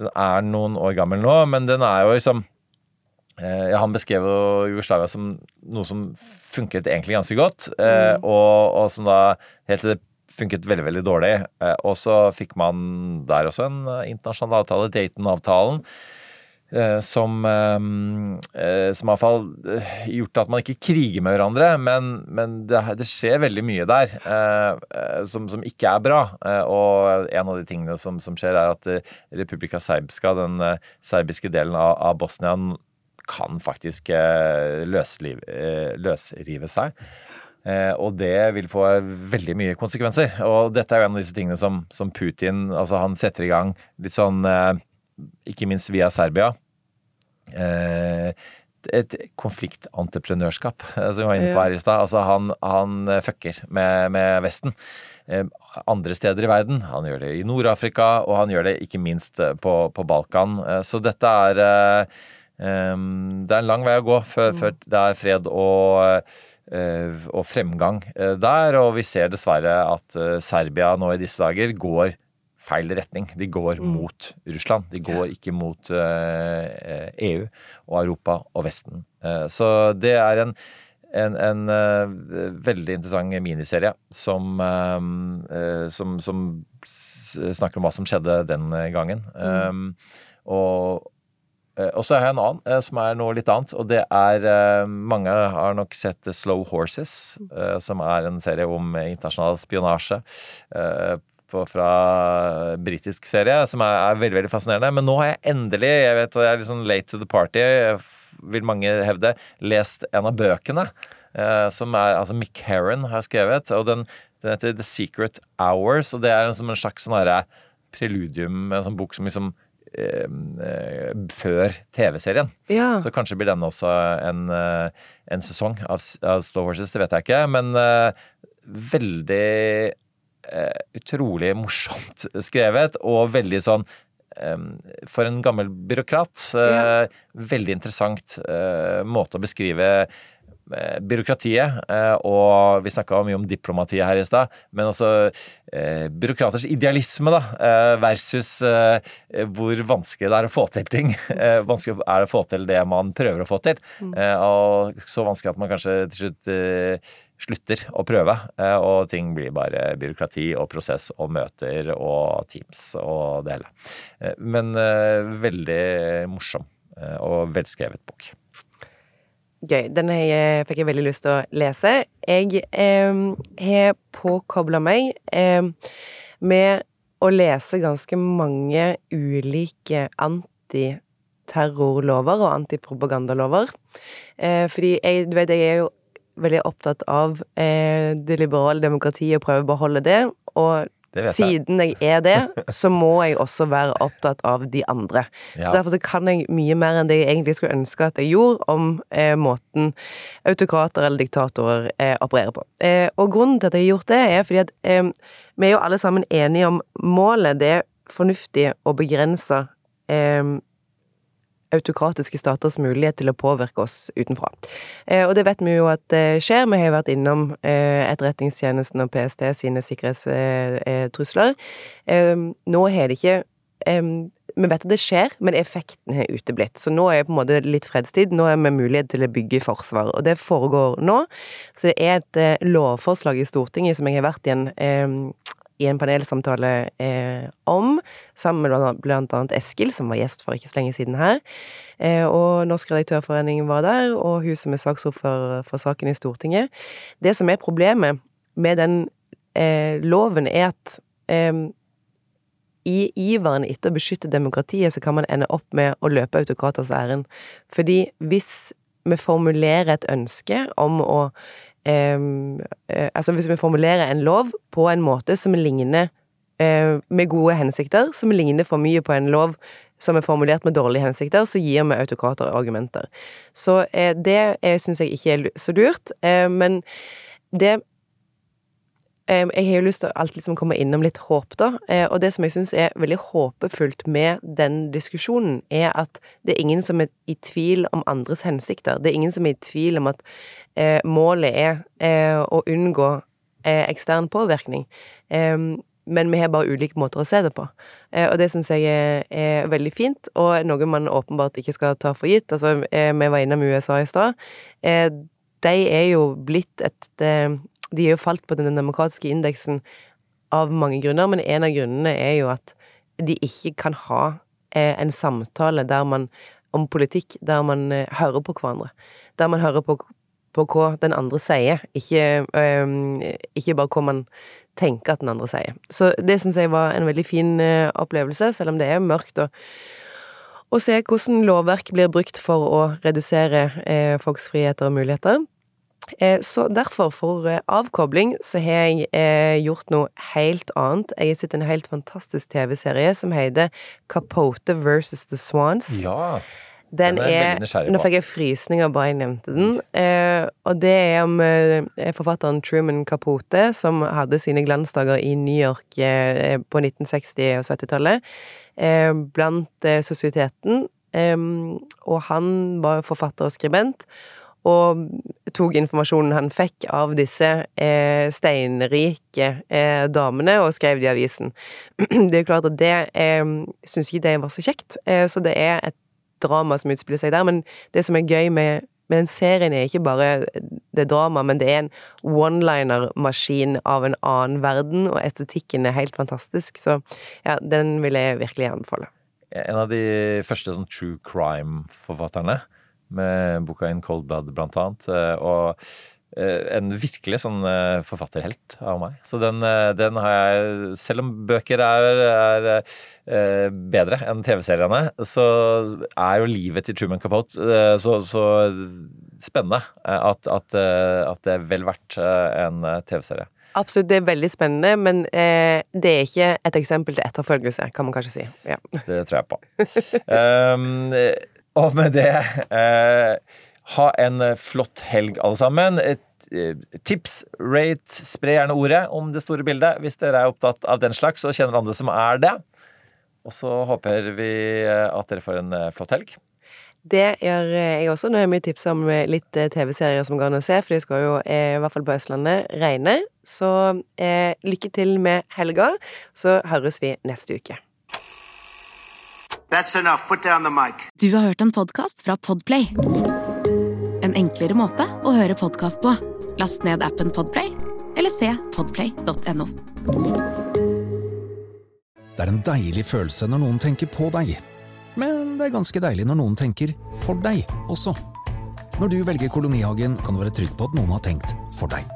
Den er noen år gammel nå, men den er jo liksom eh, ja, Han beskrev Jugoslavia som noe som funket egentlig ganske godt, mm. og, og som da helt til det funket veldig, veldig dårlig. Eh, og så fikk man der også en eh, internasjonal avtale, Dayton-avtalen, eh, som som fall gjort at man ikke kriger med hverandre, men, men det, det skjer veldig mye der som, som ikke er bra. Og en av de tingene som, som skjer, er at Republika Serbska, den serbiske delen av, av Bosnia, kan faktisk løsliv, løsrive seg. Eh, og det vil få veldig mye konsekvenser. Og dette er jo en av disse tingene som, som Putin altså Han setter i gang litt sånn eh, Ikke minst via Serbia. Eh, et konfliktentreprenørskap, som vi var inne på her i stad. Altså han, han fucker med, med Vesten. Andre steder i verden. Han gjør det i Nord-Afrika, og han gjør det ikke minst på, på Balkan. Så dette er Det er en lang vei å gå før, før det er fred og og fremgang eh, der, og vi ser dessverre at eh, Serbia nå i disse dager går feil retning. De går mot Russland. De går ikke mot eh, EU og Europa og Vesten. Eh, så det er en, en, en eh, veldig interessant miniserie som, eh, eh, som, som snakker om hva som skjedde den gangen. Um, og Eh, Og så har jeg en annen eh, som er noe litt annet, og det er eh, Mange har nok sett eh, Slow Horses, eh, som er en serie om eh, internasjonal spionasje. eh, fra britisk serie, som er, er veldig veldig fascinerende. Men nå har jeg endelig, jeg vet jeg er litt sånn late to the party, vil mange hevde, lest en av bøkene. eh, som er, altså Mick Herron har skrevet, og den, den heter The Secret Hours. Og det er en, som en slags sånn herre preludium, en sånn bok som liksom eh, eh, før TV-serien. Ja. Så kanskje blir denne også en, eh, en sesong av, av Slow Horses, det vet jeg ikke. Men eh, veldig eh, utrolig morsomt skrevet, og veldig sånn eh, For en gammel byråkrat. Ja. Veldig interessant eh, måte å beskrive eh, byråkratiet, eh, og vi snakka mye om diplomatiet her i stad, men altså eh, byråkraters idealisme, da, eh, versus eh, hvor vanskelig det er å få til ting. Eh, vanskelig er det å få til det man prøver å få til, eh, og så vanskelig at man kanskje til slutt eh, slutter å prøve, eh, og ting blir bare byråkrati og prosess og møter og Teams og det hele. Eh, Men eh, veldig morsom eh, og velskrevet bok. Gøy. Den fikk jeg veldig lyst til å lese. Jeg eh, har påkobla meg eh, med å lese ganske mange ulike antiterrorlover og antipropagandalover. Eh, fordi jeg, du vet, jeg er jo veldig opptatt av eh, det liberale demokratiet og prøver å beholde det. Og. Siden jeg er det, så må jeg også være opptatt av de andre. Ja. Så derfor så kan jeg mye mer enn det jeg egentlig skulle ønske at jeg gjorde, om eh, måten autokrater eller diktatorer eh, opererer på. Eh, og grunnen til at jeg har gjort det, er fordi at eh, vi er jo alle sammen enige om målet. Det er fornuftig å begrense eh, autokratiske staters mulighet til å påvirke oss utenfra. Eh, og det vet vi jo at det skjer. Vi har jo vært innom eh, Etterretningstjenesten og PST sine sikkerhetstrusler. Eh, nå har det ikke eh, Vi vet at det skjer, men effekten har uteblitt. Så nå er det på en måte litt fredstid. Nå er vi mulighet til å bygge forsvar, og det foregår nå. Så det er et eh, lovforslag i Stortinget som jeg har vært i en eh, i en panelsamtale eh, om, sammen med blant annet Eskil, som var gjest for ikke så lenge siden her. Eh, og Norsk redaktørforening var der, og hun som er saksordfører for saken i Stortinget. Det som er problemet med den eh, loven, er at eh, i iveren etter å beskytte demokratiet, så kan man ende opp med å løpe autokraters ærend. Fordi hvis vi formulerer et ønske om å Altså hvis vi formulerer en lov på en måte som ligner eh, med gode hensikter, som ligner for mye på en lov som er formulert med dårlige hensikter, så gir vi autokrater argumenter. Så eh, det syns jeg ikke er så lurt. Men det jeg har jo lyst til å alltid liksom komme innom litt håp, da. Eh, og det som jeg syns er veldig håpefullt med den diskusjonen, er at det er ingen som er i tvil om andres hensikter. Det er ingen som er i tvil om at eh, målet er eh, å unngå ekstern påvirkning. Eh, men vi har bare ulike måter å se det på. Og det syns jeg er, er, veldig fint, og noe man åpenbart ikke skal ta for gitt. Altså, vi var innom USA i stad. de er jo blitt et de er jo falt på den demokratiske indeksen av mange grunner, men en av grunnene er jo at de ikke kan ha eh, en samtale der man, om politikk der man eh, hører på hverandre. Der man hører på, på hva den andre sier, ikke, øh, ikke, bare hva man tenker at den andre sier. Så det syns jeg var en veldig fin øh, opplevelse, selv om det er mørkt. og å se hvordan lovverk blir brukt for å redusere eh, folks friheter og muligheter. Eh, så derfor, for eh, avkobling, så har jeg eh, gjort noe helt annet. Jeg har sett en helt fantastisk TV-serie som heter Capote versus The Swans. Ja. Den, den er, er Nå fikk jeg frysninger bare jeg nevnte den. Eh, og det er om forfatteren Truman Capote, som hadde sine glansdager i New York på 1960- og 70-tallet, blant sosieteten. og han var forfatter og skribent og tok informasjonen han fikk av disse eh, steinrike eh, damene, og skrev det i avisen. Det er klart at det eh, syns ikke det var så kjekt, eh, så det er et drama som utspiller seg der. Men det som er gøy med, med den serien, er ikke bare det drama, men det er en one-liner-maskin av en annen verden, og estetikken er helt fantastisk. Så ja, den vil jeg virkelig anbefale. En av de første sånn true crime-forfatterne med boka In Cold Blood, blant annet. Eh, og eh, en virkelig sånn eh, forfatterhelt av meg. Så den, den, har jeg Selv om bøker er, er, bedre enn TV-seriene, så er jo livet til Truman Capote så, så spennende at, at, at, det er vel verdt en TV-serie. Absolutt, det er veldig spennende, men eh, det er ikke et eksempel til etterfølgelse, kan man kanskje si. Ja. Det tror jeg på. um, Og med det eh, ha en flott helg, alle sammen. Eh, tips, rate, spre gjerne ordet om det store bildet hvis dere er opptatt av den slags og kjenner andre som er det. Og så håper vi eh, at dere får en eh, flott helg. Det gjør jeg også. Nå har jeg mye tips om litt TV-serier som går an å se, for de skal jo, i hvert fall på Østlandet, regne. Så eh, lykke til med helga, så høres vi neste uke. That's enough. Put down the mic. Du har hørt en podkast fra Podplay. En enklere måte å høre podkast på. Last ned appen Podplay, eller se podplay.no. Det er en deilig følelse når noen tenker på deg. Men det er ganske deilig når noen tenker for deg også. Når du velger Kolonihagen, kan du være trygg på at noen har tenkt for deg.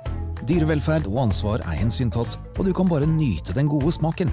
Dyrevelferd og ansvar er hensyntatt, og du kan bare nyte den gode smaken.